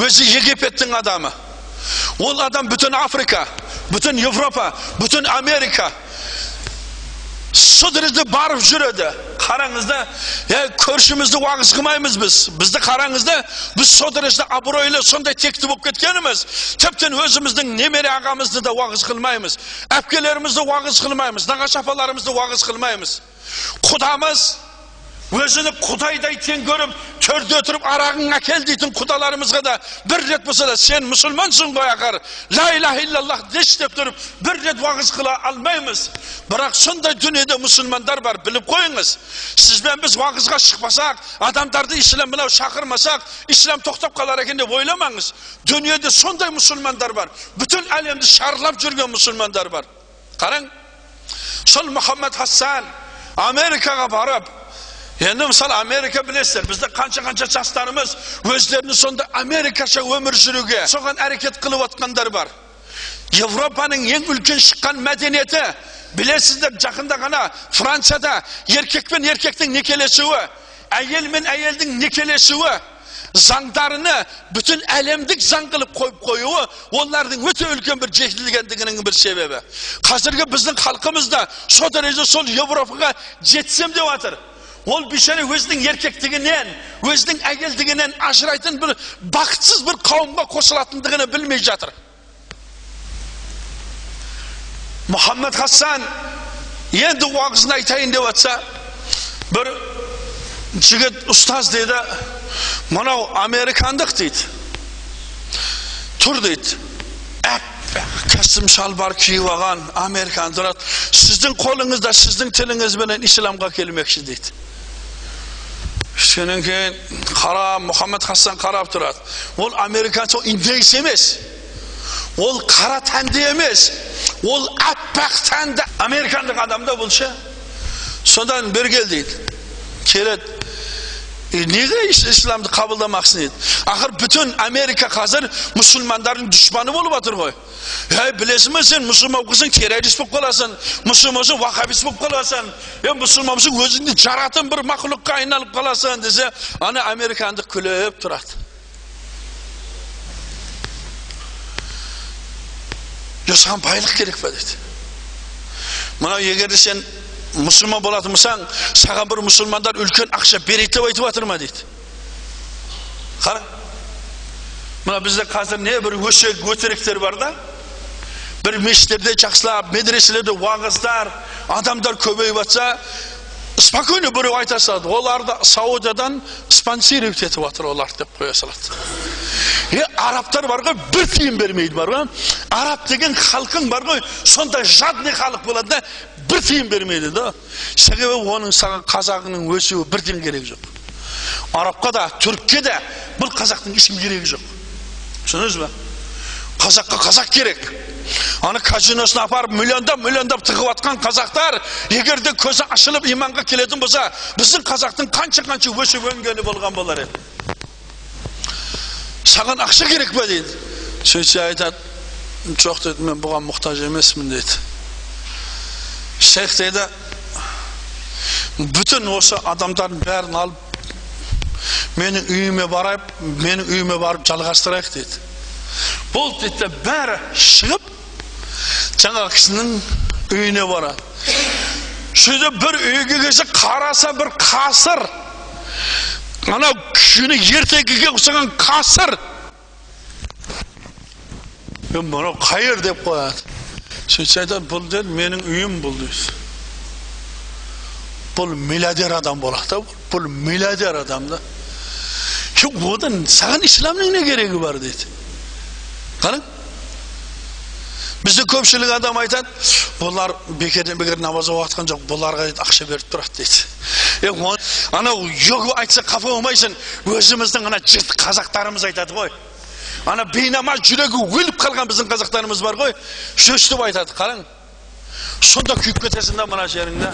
өзі египеттің адамы ол адам бүтін африка бүтін европа бүтін америка дәрежеде барып жүреді. Қараңыз да е көршімізді уағыз қылмаймыз біз. Бізді қараңыз да біз со дәрежеде абыройлы сондай текті болып кеткеніміз тіптен өзіміздің немере ағамызды да уағыз қылмаймыз. Әпкелерімізді уағыз қылмаймыз. Нағашы апаларымызды уағыз қылмаймыз. Құдамыз өзіні құдайдай тең көріп төрде отырып арағын әкел дейтін құдаларымызға да бір рет болса да сен мұсылмансың ғой ақыр ла иляха иллаллах деші деп тұрып бір рет уағыз қыла алмаймыз. Бірақ сондай дүниеде мұсылмандар бар біліп қойыңыз. Сізбен біз уағызға шықпасақ адамдарды ислам мынау шақырмасақ ислам тоқтап қалар екен деп ойламаңыз. Дүниеде сондай мұсылмандар бар бүтін әлемді шарлап жүрген мұсылмандар бар. Қараң. Сол мұхаммад хасан америкаға барып енді мысалы америка білесіздер бізде қанша қанша жастарымыз өздерінің сонда америкаша өмір сүруге соған әрекет қылып отқандар бар европаның ең үлкен шыққан мәдениеті білесіздер жақында ғана францияда еркек пен еркектің некелесуі әйел мен әйелдің некелесуі заңдарыны бүтін әлемдік заң қылып қойып қоюы олардың өте үлкен бір жетілгендігінің бір себебі қазіргі біздің халқымыз да сол дәрежеде сол европаға жетсем деп жатыр ол бейшара өзінің еркектігінен өзінің әйелдігінен ажырайтын бір бақытсыз бір қауымға қосылатындығын білмей жатыр. Мұхаммед хасан енді уағызын айтайын деп жатса бір жігіт ұстаз дейді мынау американдық дейді тұр дейді әппақ кәсім шалбар киіп алған американ тұрады сіздің қолыңызда сіздің тіліңізбенен исламға келмекші дейді кейін қарап мұхаммед хасан қарап тұрады ол американец ол индейец емес ол қара тәнді емес ол аппақ тәнді американдық адам да бұл ше содан бері кел дейді келеді неге исламды қабылдамақсың дейді ақыр бүтін америка қазір мұсылмандардың дұшпаны болып жатыр ғой ей білесің бе сен мұсылман болсаң террорист болып қаласың мұсылман болсаң вахабист болып қаласың е мұсылман болсаң өзіңді жаратын бір мақұлыққа айналып қаласың десе ана американдық күліп тұрады жоқ саған байлық керек па дейді мына егер сен мұсылман болатын болсаң саған бір мұсылмандар үлкен ақша береді деп айтып жатыр ма дейді қара мына бізде қазір не бір өсек өтіріктер бар да бір мешіттерде жақсылап медреселерде уағыздар адамдар көбейіп жатса спокойно біреу айта салады оларды саудиядан спонсировать етіп жатыр оларды деп қоя салады е арабтар бар ғой бір тиын бермейді бар ғой араб деген халқың бар ғой сондай жадный халық болады да бір тиын бермейді да себебі оның саған қазағының өсуі бір тиын керек жоқ. Арабқа да түрікке де бұл қазақтың ешкім керегі жоқ. Түсіндіңіз ба? Қазаққа қазақ керек. Ана казиносына апарып миллиондап миллиондап тығып жатқан қазақтар егер де көзі ашылып иманға келетін болса біздің қазақтың қанша қанша өсіп өнгені болған болар еді. Саған ақша керек па дейді? Сөйтсе айтады жоқ дейді мен бұған мұқтаж емеспін дейді. Шейх дейді бүтін осы адамдардың бәрін алып менің үйіме барайық менің үйіме барып жалғастырайық дейді бұл дейді бәрі шығып жаңағы кісінің үйіне барады сөйте бір үйге келсе қараса бір қасыр анау күні ертегіге ұқсаған қасыр мынау қайыр деп қояды айтады бұл деді менің үйім бұл дейді бұл миллиардер адам болады бұл миллиардер адам да одан саған исламның не керегі бар дейді қараң бізде көпшілік адам айтады бұлар бекерден бекер намаз оқып жоқ бұларға дейді ақша беріп тұрады дейді е анау йога айтса қапа болмайсың өзіміздің ана жырт қазақтарымыз айтады ғой ана бейнамаз жүрегі өліп қалған біздің қазақтарымыз бар ғой сөйтіп айтады қараң сонда күйіп кетесің да мына жеріңде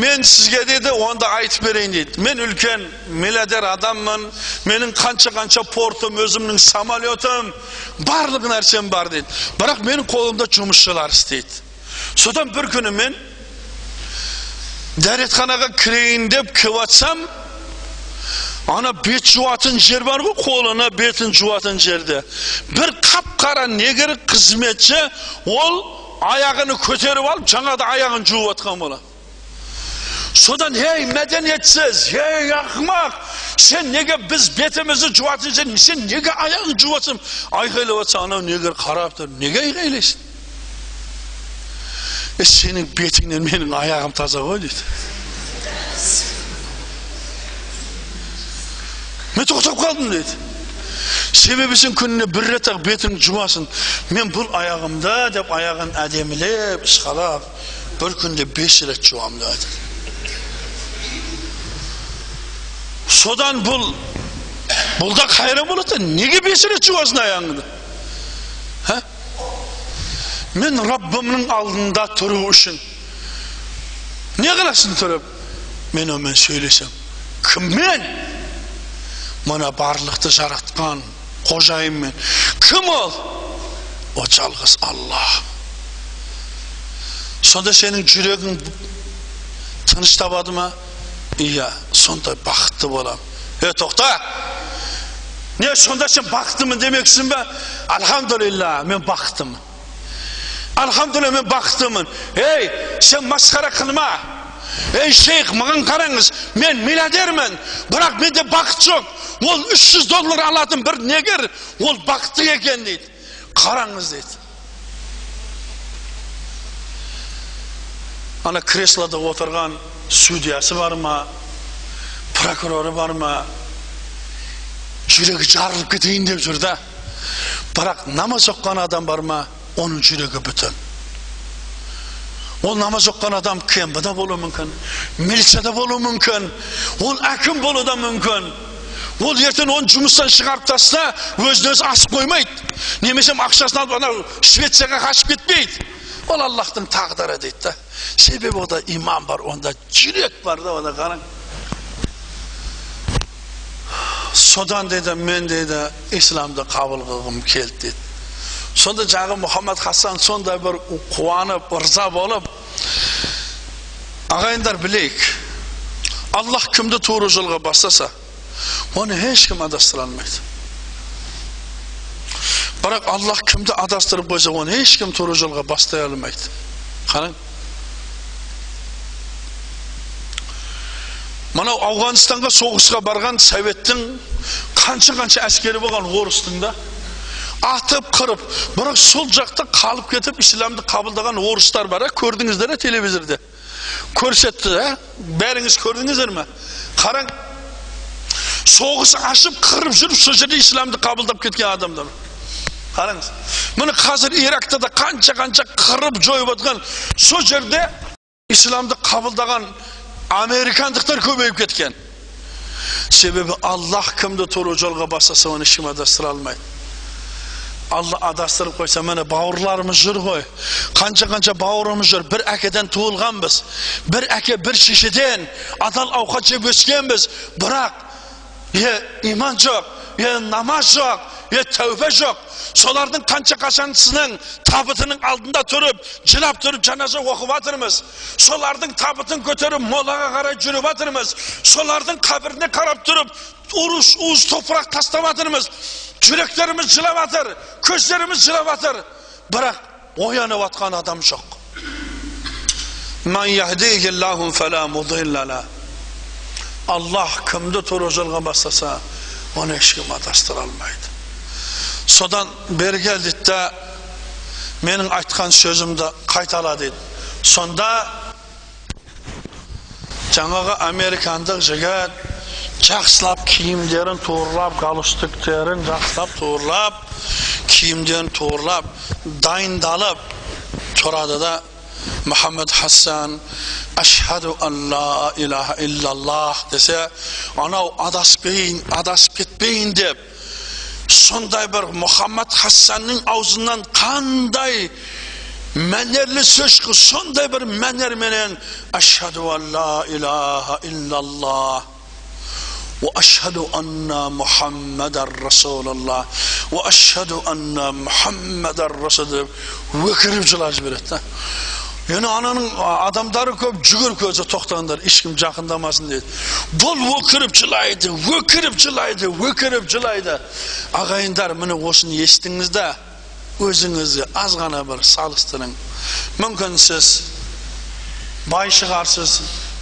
мен сізге дейді онда айтып берейін дейді мен үлкен миллиардер адаммын менің қанша қанша портым өзімнің самолетім барлық нәрсем бар дейді бірақ менің қолымда жұмысшылар істейді содан бір күні мен дәретханаға кірейін деп келіп жатсам ана бет жуатын жер бар ғой қолына бетін жуатын жерде бір қап қара негр қызметші ол аяғын көтеріп алып жаңада аяғын жуып жатқан болады содан ей мәдениетсіз ей ақымақ сен неге біз бетімізді жуатын жер сен неге аяғын жуып жатсың айқайлап жатса анау негр қарап тұр неге айқайлайсың е сенің бетіңнен менің аяғым таза ғой дейді мен тоқтап қалдым дейді. Себебі сен күніне бір рет ақ бетіңді жуасың мен бұл аяғымда деп аяғын әдемілеп ысқалап бір күнде бес рет жуамын айтады содан бұл бұл да қайран болады неге бес рет жуасың аяғыңды? Ә? мен раббымның алдында тұру үшін не қыласың тұрып? Мен онымен сөйлесем. Кіммен? Мына барлықты жаратқан қожайынмен кім ол о жалғыз алла сонда сенің жүрегің тыныш табады ма иә сондай бақытты боламын е тоқта не сонда сен бақыттымын демексің ба альхамдулилля мен бақыттымын альхамдулилля мен бақыттымын ей сен масқара қылма ей шейх маған қараңыз мен миллиардермін бірақ менде бақыт жоқ ол 300 доллар алатын бір негер ол бақытты екен дейді қараңыз дейді ана креслода отырған судьясы бар ма прокуроры бар ма жүрегі жарылып кетейін деп жүр да бірақ намаз оқыған адам бар ма оның жүрегі бүтін ол намаз оқыған адам кембіда болуы мүмкін милицияда болуы мүмкін ол әкім болуы да мүмкін ол ертең оны жұмыстан шығарып таста өзін өзі асып қоймайды немесе ақшасын алып анау швецияға қашып кетпейді ол аллахтың тағдыры дейді да себебі ода иман бар онда жүрек бар да ода қараң содан дейді мен дейді исламды қабыл қылғым келді дейді сонда жағы мұхаммад хасан сондай бір қуанып ырза болып ағайындар білейік аллах кімді тура жолға бастаса оны ешкім адастыра алмайды бірақ аллах кімді адастырып қойса оны ешкім тура жолға бастай алмайды қараң мынау ауғанстанға соғысқа барған советтің қанша қанша әскері болған орыстың да атып қырып бірақ сол жақта қалып кетіп исламды қабылдаған орыстар бар ә көрдіңіздер ә телевизорда көрсетті ә бәріңіз көрдіңіздер ме қараң соғыс ашып қырып жүріп сол жерде исламды қабылдап кеткен адамдар қараңыз міне қазір иракта да қанша қанша қырып жойып жатқан сол жерде исламды қабылдаған американдықтар көбейіп кеткен себебі аллах кімді тура жолға бастаса оны ешкім адастыра алмайды алла адастырып қойса міне бауырларымыз жүр ғой. Қанша қанша бауырымыз жүр. Бір әкеден туылғанбыз. Бір әке бір шешеден адал ауқат жеп өскенбіз бірақ е иман жоқ е намаз жоқ е тәубе жоқ солардың қанша қашанысының табытының алдында тұрып жылап тұрып жаназа оқып жатырмыз солардың табытын көтеріп молаға қарай жүріп жатырмыз солардың қабіріне қарап тұрып уыз уыз топырақ тастап жатырмыз жүректеріміз жылап жатыр көздеріміз жылап жатыр бірақ оянып жатқан адам жоқ аллах кімді тура жолға бастаса оны ешкім адастыра алмайды содан бері кел дейді да менің айтқан сөзімді қайтала дейді сонда жаңағы американдық жігіт жақсылап киімдерін туырлап галстуктерін жақсылап туырлап киімдерін туырлап дайындалып тұрады да мұхаммед хасан ашхаду ан ла илаха иллаллах десе анау адаспайын адасып кетпейін деп сондай бір мұхаммад хасанның аузынан қандай мәнерлі сөз шықты сондай бір мәнерменен ашхаду ан ла илаха иллаллах واشهد ان محمد رسول الله واشهد ان محمد رسول өкіріп жылап жібереді да енді ананың адамдары көп жүгіріп көзі тоқтаңдар ешкім жақындамасын дейді бұл өкіріп жылайды өкіріп жылайды өкіріп жылайды ағайындар міне осыны естіңіз да өзіңізге аз ғана бір салыстырың мүмкін сіз бай шығарсыз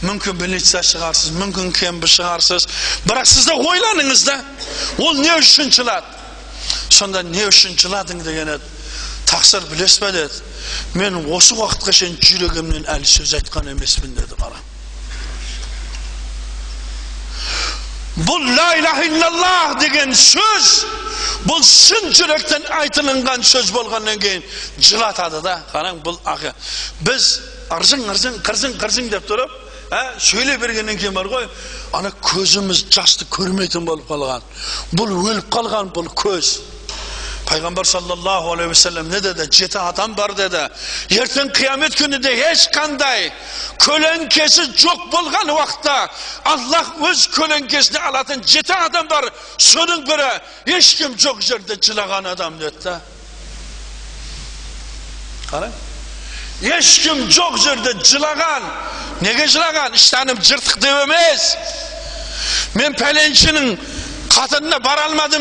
мүмкін милиция шығарсыз мүмкін кембі шығарсыз бірақ сіз де ойланыңыз да ол не үшін жылады сонда не үшін жыладың деген еді тақсыр білесіз ба деді мен осы уақытқа шейін жүрегімнен әлі сөз айтқан емеспін деді қара бұл ла иляха иллаллах деген сөз бұл шын жүректен айтылынған сөз болғаннан кейін жылатады да қараң бұл ақы біз ыржың ыржың қыржың қыржың деп тұрып ә, сөйлей бергеннен кейін бар ғой ана көзіміз жасты көрмейтін болып қалған бұл өліп қалған бұл көз пайғамбар саллаллаху алейхи уассалам не деді жеті адам бар деді ертең қиямет күнінде ешқандай көлеңкесі жоқ болған уақытта аллах өз көлеңкесіне алатын жеті адам бар соның бірі ешкім жоқ жерде жылаған адам деді да қараң ешкім жоқ жерде жылаған неге жылаған іштаным жыртық деп емес мен пәленшінің қатынына бара алмадым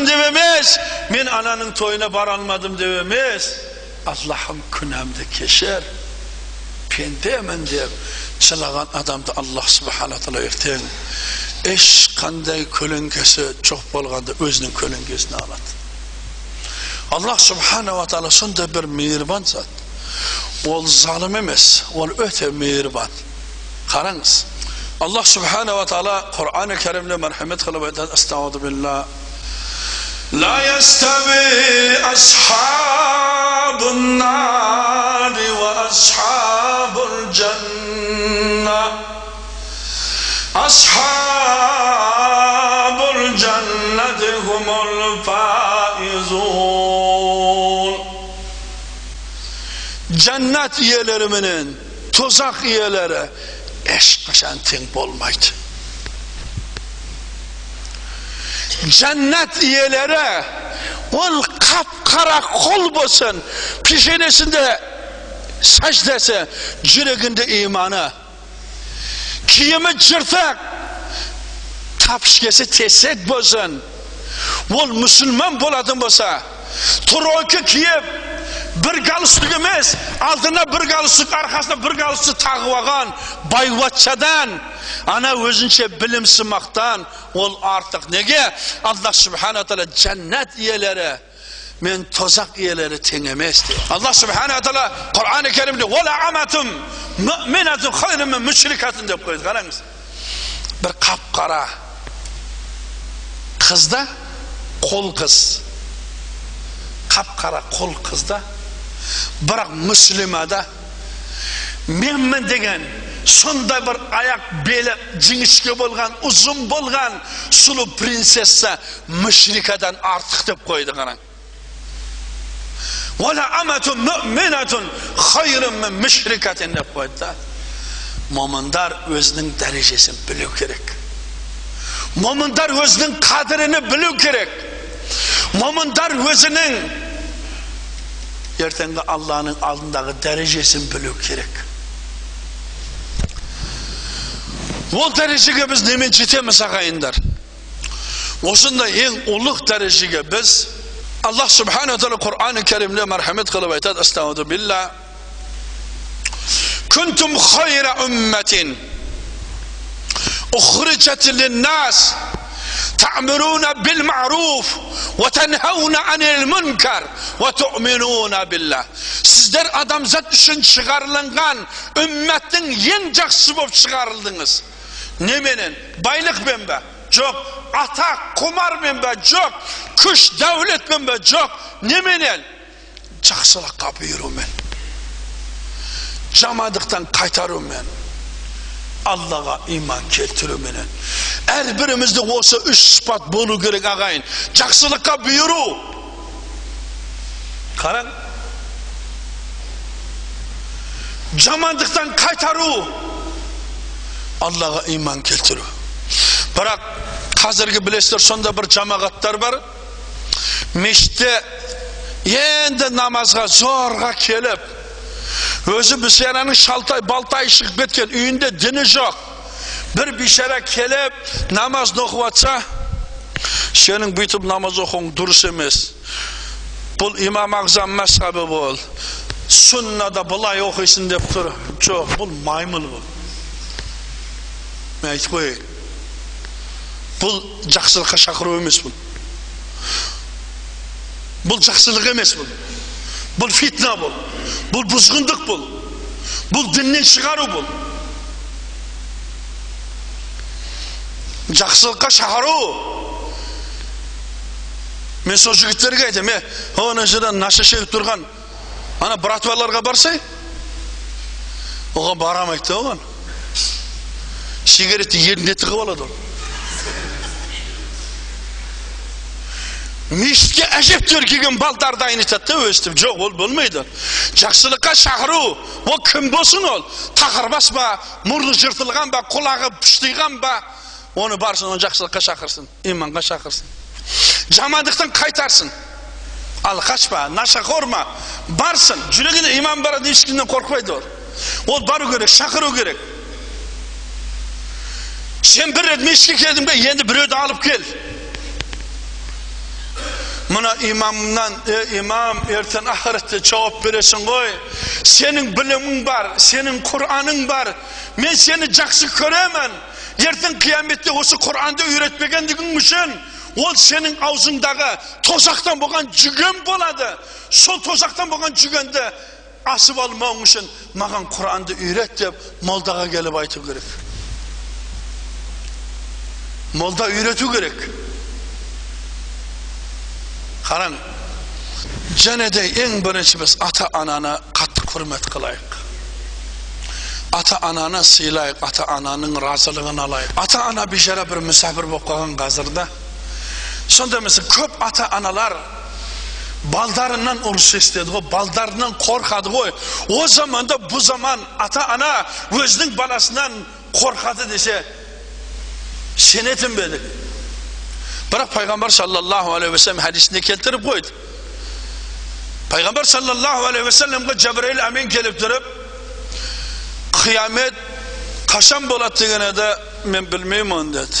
деп емес мен ананың тойына бара алмадым деп емес аллахым күнәмді кешір пендемін деп жылаған адамды аллах субхана тағала ертең ешқандай көлеңкесі жоқ болғанда өзінің көлеңкесіне алады аллах субханала тағала сондай бір мейірбан зат ол залым емес ол өте мейірбан қараңыз الله سبحانه وتعالى قرآن الكريم لمن حمد خلوه أستعوذ بالله. لا يستوي أصحاب النار وأصحاب الجنة. أصحاب الجنة هم الفائزون. جنة يلرمنين تزاق يلرمنين жәннат иелері ол қап қара құл болсын пешенесінде сәждесі жүрегінде иманы киімі жыртық тапышкесі тесек болсын ол мұсылман болатын болса тройка киіп bir galstuk emas aldına bir galstuk arkasına bir galstuk tagып algan bayvatçadan ana o'zincha bilimsimaqdan ol ortiq nega? Alloh subhanahu taolo jannat egalari men tozaq egalari teng emas deydi alloh subhanahu taolo qur'oni karimda vala amatum mu'minatun khayrun min mushrikatin deb qo'ydi qarangiz bir qap qora qizda qo'l qiz. Qap qara qo'l qizda biroq muslimada menman degan shunday bir oyoq beli jingishga bo'lgan uzun bo'lgan suluv prinsessa mushrikadan ortiq deb qo'ydi qarang vala amatun mu'minatun khayrun min mushrikatin deb qo'ydida mo'minlar o'zining darajasini bilish ертеңгі алланың алдындағы дәрежесін білу керек ол дәрежеге біз немен жетеміз ағайындар осындай ең ұлық дәрежеге біз аллах субхана тағала құран кәрімде мархамет қылып айтады астаудубилля күнтум хайра умматин تأمرون بالمعروف وتنهون عن المنكر وتؤمنون بالله sizler adamzat үшін шығарылған үмметтің ең жақсы болып шығарылдыңыз неменен байлықпен бе жоқ атақ құмармен бе жоқ күш дәулетпен бе жоқ неменен жақсылыққа бұйырумен жамандықтан қайтарумен аллаға иман келтіруменен әрбірімізде осы үш сыпат болу керек ағайын жақсылыққа бұйыру қараң жамандықтан қайтару аллаға иман келтіру бірақ қазіргі білесіздер сонда бір жамағаттар бар мешітте енді намазға зорға келіп өзі бішараның шалтай балтай шығып кеткен үйінде діні жоқ бір бишара келіп намаз оқып жатса сенің бүйтіп намаз оқуың дұрыс емес бұл имам ағзам мәсхабы бол сүннада былай оқисың деп тұр жоқ бұл маймыл бұл мен айтып қояйын бұл жақсылыққа шақыру емес бұл бұл жақсылық емес бұл бұл фитна бұл бұл бұзғындық бұл бұл діннен шығару бұл жақсылыққа шақыру мен сол жігіттерге айтамын е ана жерде наша шегіп тұрған ана братваларға барсай оған барамайды да оған сигаретті ерінде тығып алады ол мешітке әжептәуір келген балдарды айнытады да өстіп жоқ ол болмайды жақсылыққа шақыру ол кім болсын ол тақырбас па мұрны жыртылған ба құлағы пыштиған ба оны барсын оны жақсылыққа шақырсын иманға шақырсын жамандықтан қайтарсын ал қашпа нашақор ма барсын жүрегіне иман барады ешкімнен қорықпайды ол ол бару керек шақыру керек сен бір рет мешітке келдің бе енді біреуді алып кел мына имамнан е имам ертең ақыретте жауап бересің ғой сенің білімің бар сенің құраның бар мен сені жақсы көремін ертең қияметте осы құранды үйретпегендігің үшін ол сенің аузыңдағы тозақтан болған жүген болады сол тозақтан болған жүгенді асып алмауың үшін маған құранды үйрет деп молдаға келіп айту керек молда үйрету керек қараң және де ең бірінші біз ата ананы қатты құрмет қылайық ата ананы сыйлайық ата ананың разылығын алайық ата ана бейшара бір мүсәпір болып қалған қазірде сонда мысалы көп ата аналар балдарынан ұрыс естеді ғой балдарынан қорқады ғой о заманда бұл заман ата ана өзінің баласынан қорқады десе сенетін бе едік бірақ пайғамбар саллаллаху алейхи уассалам хадисінде келтіріп қойды пайғамбар саллаллаху алейхи уассаламға жабраил әмин келіп тұрып қиямет қашан болады деген еді мен білмеймін деді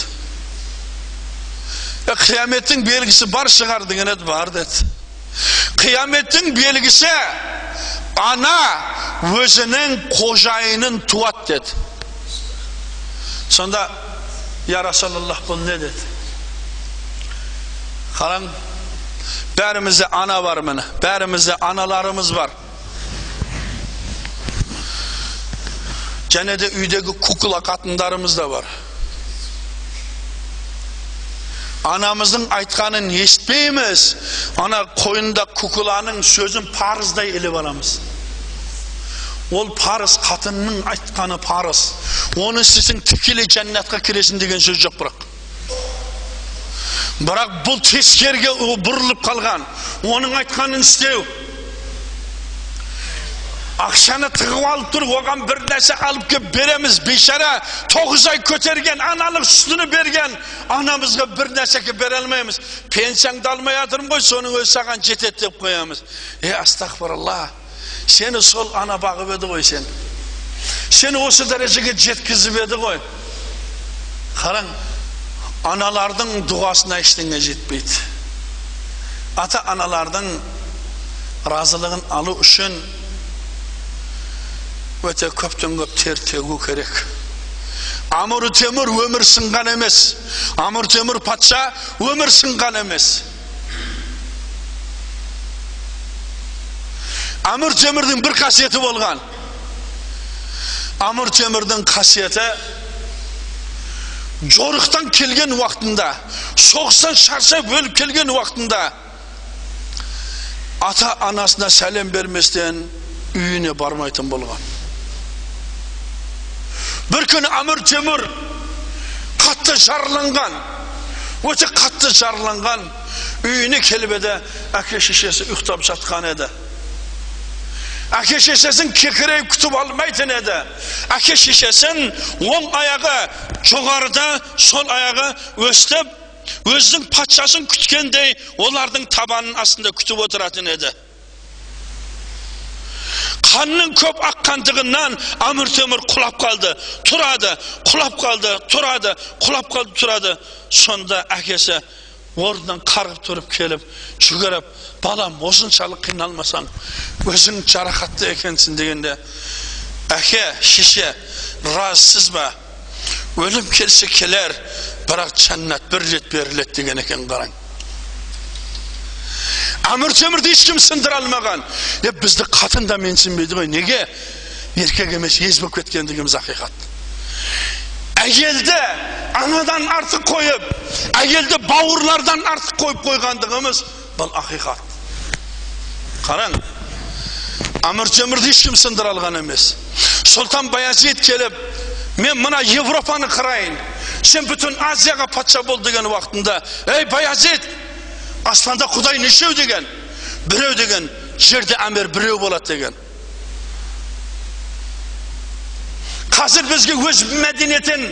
қияметтің белгісі бар шығар деген еді бар деді Kıyametin belgisi ana özünün kocayının tuvat dedi. Sonda ya Resulallah bu ne dedi? Karan Bərimizdə ana var mı? Bərimizdə analarımız var. Gene de üydeki kukula kadınlarımız da var. Anamızın aytkanın eshitmaymiz. Ana koyunda kukulanın sözün parızday ilip alamız. Ol parız katının aytkanı parız. Onu sizin tikili cennetke kiresin degen söz yok bırak. Bırak бұл тескерге бұрылып қалған. Оның айтқанын істеу. Ақшаны тығып алып тұр, оған бір нәрсе алып келіп береміз. Бейшара тоғыз ай көтерген, аналық сүтіні берген анамызға бір нәрсеге бере алмаймыз. Пенсияңды алмай жатырмын ғой, соның өзі саған жетеді деп қоямыз. Е, астағфиралла. Сені сол ана бағып еді ғой сен. Сені осы дәрежеге жеткізіп еді ғой. Қараң, analардың duasına eşliğine жетпейді ата аналардың разылығын алу үшін өте көптен көп тер төгу керек амыр темір өмір сынған емес амыр темір патша өмір сынған емес амыр темірдің бір қасиеті болған амыр темірдің қасиеті жорықтан келген уақытында соғыстан шаршап өліп келген уақытында ата анасына сәлем берместен үйіне бармайтын болған бір күні әмір темір қатты жарыланған өте қатты жарыланған үйіне келіп еді әке шешесі ұйықтап жатқан еді әке шешесін кекірейіп күтіп алмайтын еді әке шешесін оң аяғы жоғарыда сол аяғы өстіп өзінің патшасын күткендей олардың табанын астында күтіп отыратын еді қанның көп аққандығынан әмір темір құлап қалды тұрады құлап қалды тұрады құлап қалды тұрады сонда әкесі орнынан қарғып тұрып келіп жүгіріп балам осыншалық қиналмасаң өзің жарақатты екенсің дегенде әке шеше разысыз ба? Өлім келсе келер бірақ жәннат бір рет беріледі деген екен қараң әмір темірді ешкім сындыра алмаған е бізді қатын да менсінбейді ғой неге? Еркек емес ез болып кеткендігіміз ақиқат әйелді анадан артық қойып әйелді бауырлардан артық қойып қойғандығымыз бұл ақиқат. Қараң әмір темірді ешкім сындыра алған емес. Сұлтан баязид келіп мен мына европаны қарайын сен бүтін азияға патша бол деген уақытында ей баязид аспанда құдай нешеу деген? Біреу деген жерде әмір біреу болады деген. Қазір бізге өз мәдениетін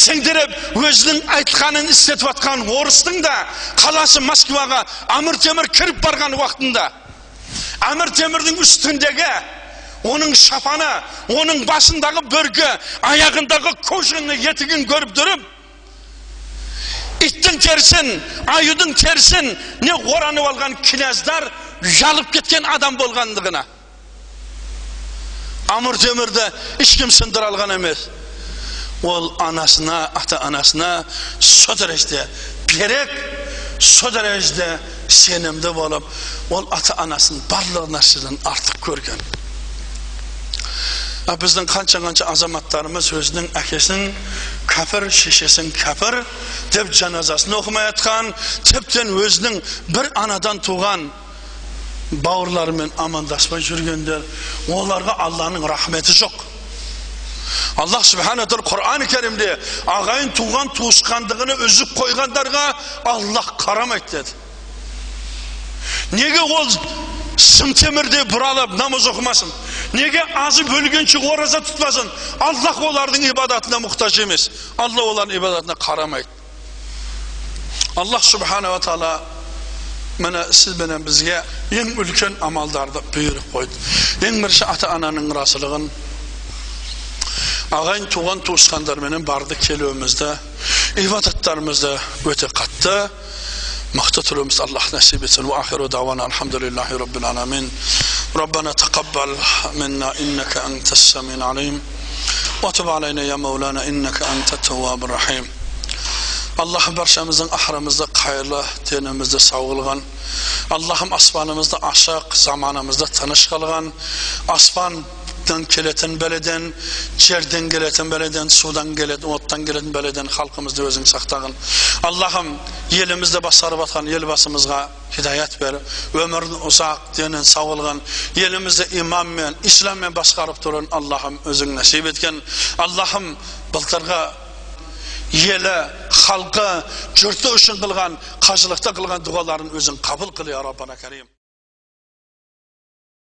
сіңдіріп өзінің айтқанын істетіп жатқан орыстың да қаласы москваға әмір темір кіріп барған уақытында. Әмір темірдің үстіндегі оның шапаны оның басындағы бөркі аяғындағы кожаный етігін көріп тұрып иттің терісін аюдың терісін не оранып алған кінәздар жалып кеткен адам болғандығына. Amur Demir'de hiç kim sındır algan emez. Ol anasına, ata anasına so derecede gerek, so derecede senimde olup, ol ata anasının barlıq narsadan artıq görgən. Bizдің қанша-қанша азаматтарымыз өзінің әкесін кәпір, шешесін кәпір деп жаназасын оқымай жатқан, тіптен өзінің бір анадан туған бауырларымен амандаспай жүргендер оларға алланың рахметі жоқ аллах субхана тағала құран кәрімде ағайын туған туысқандығыны үзіп қойғандарға аллах қарамайды деді неге ол сым темірде бұралып намаз оқымасын неге азып өлгенше ораза тұтпасын аллах олардың ибадатына мұқтаж емес алла олардың ибадатына қарамайды аллах субханала тағала міне сіз менен бізге ең үлкен амалдарды бұйырып қойды ең бірінші ата ананың разылығын ағайын туған туысқандарменен барды келуімізді ибадаттарымызды өте қатты مقتتلومuz Allah nasip etsin. Ve ahiru davana elhamdülillahi rabbil alamin. Rabbana taqabbal minna innaka entes semin alim. Ve tub aleyna ya Mevlana innaka entet tevvabur Allah barşamızın ahramızda hayırlı, dinimizde sağılgan. Allah'ım asmanımızda aşık, zamanımızda tanış kılgan. Asman dan keleten beleden, жерден sudan keleten, ottan keleten beleden halkımızda özün saktagın. Allah'ım yelimizde basarıp atkan yelbasımızga hidayet ver. Ömrün uzak, dinin sağılgan. Yelimizde imam men, İslam men başkarıp durun. Allah'ım özün nasip etken. Allah'ım былтырғы елі халқы жұрты үшін қылған қажылықта қылған дұғаларын өзің қабыл қыл я раббана карим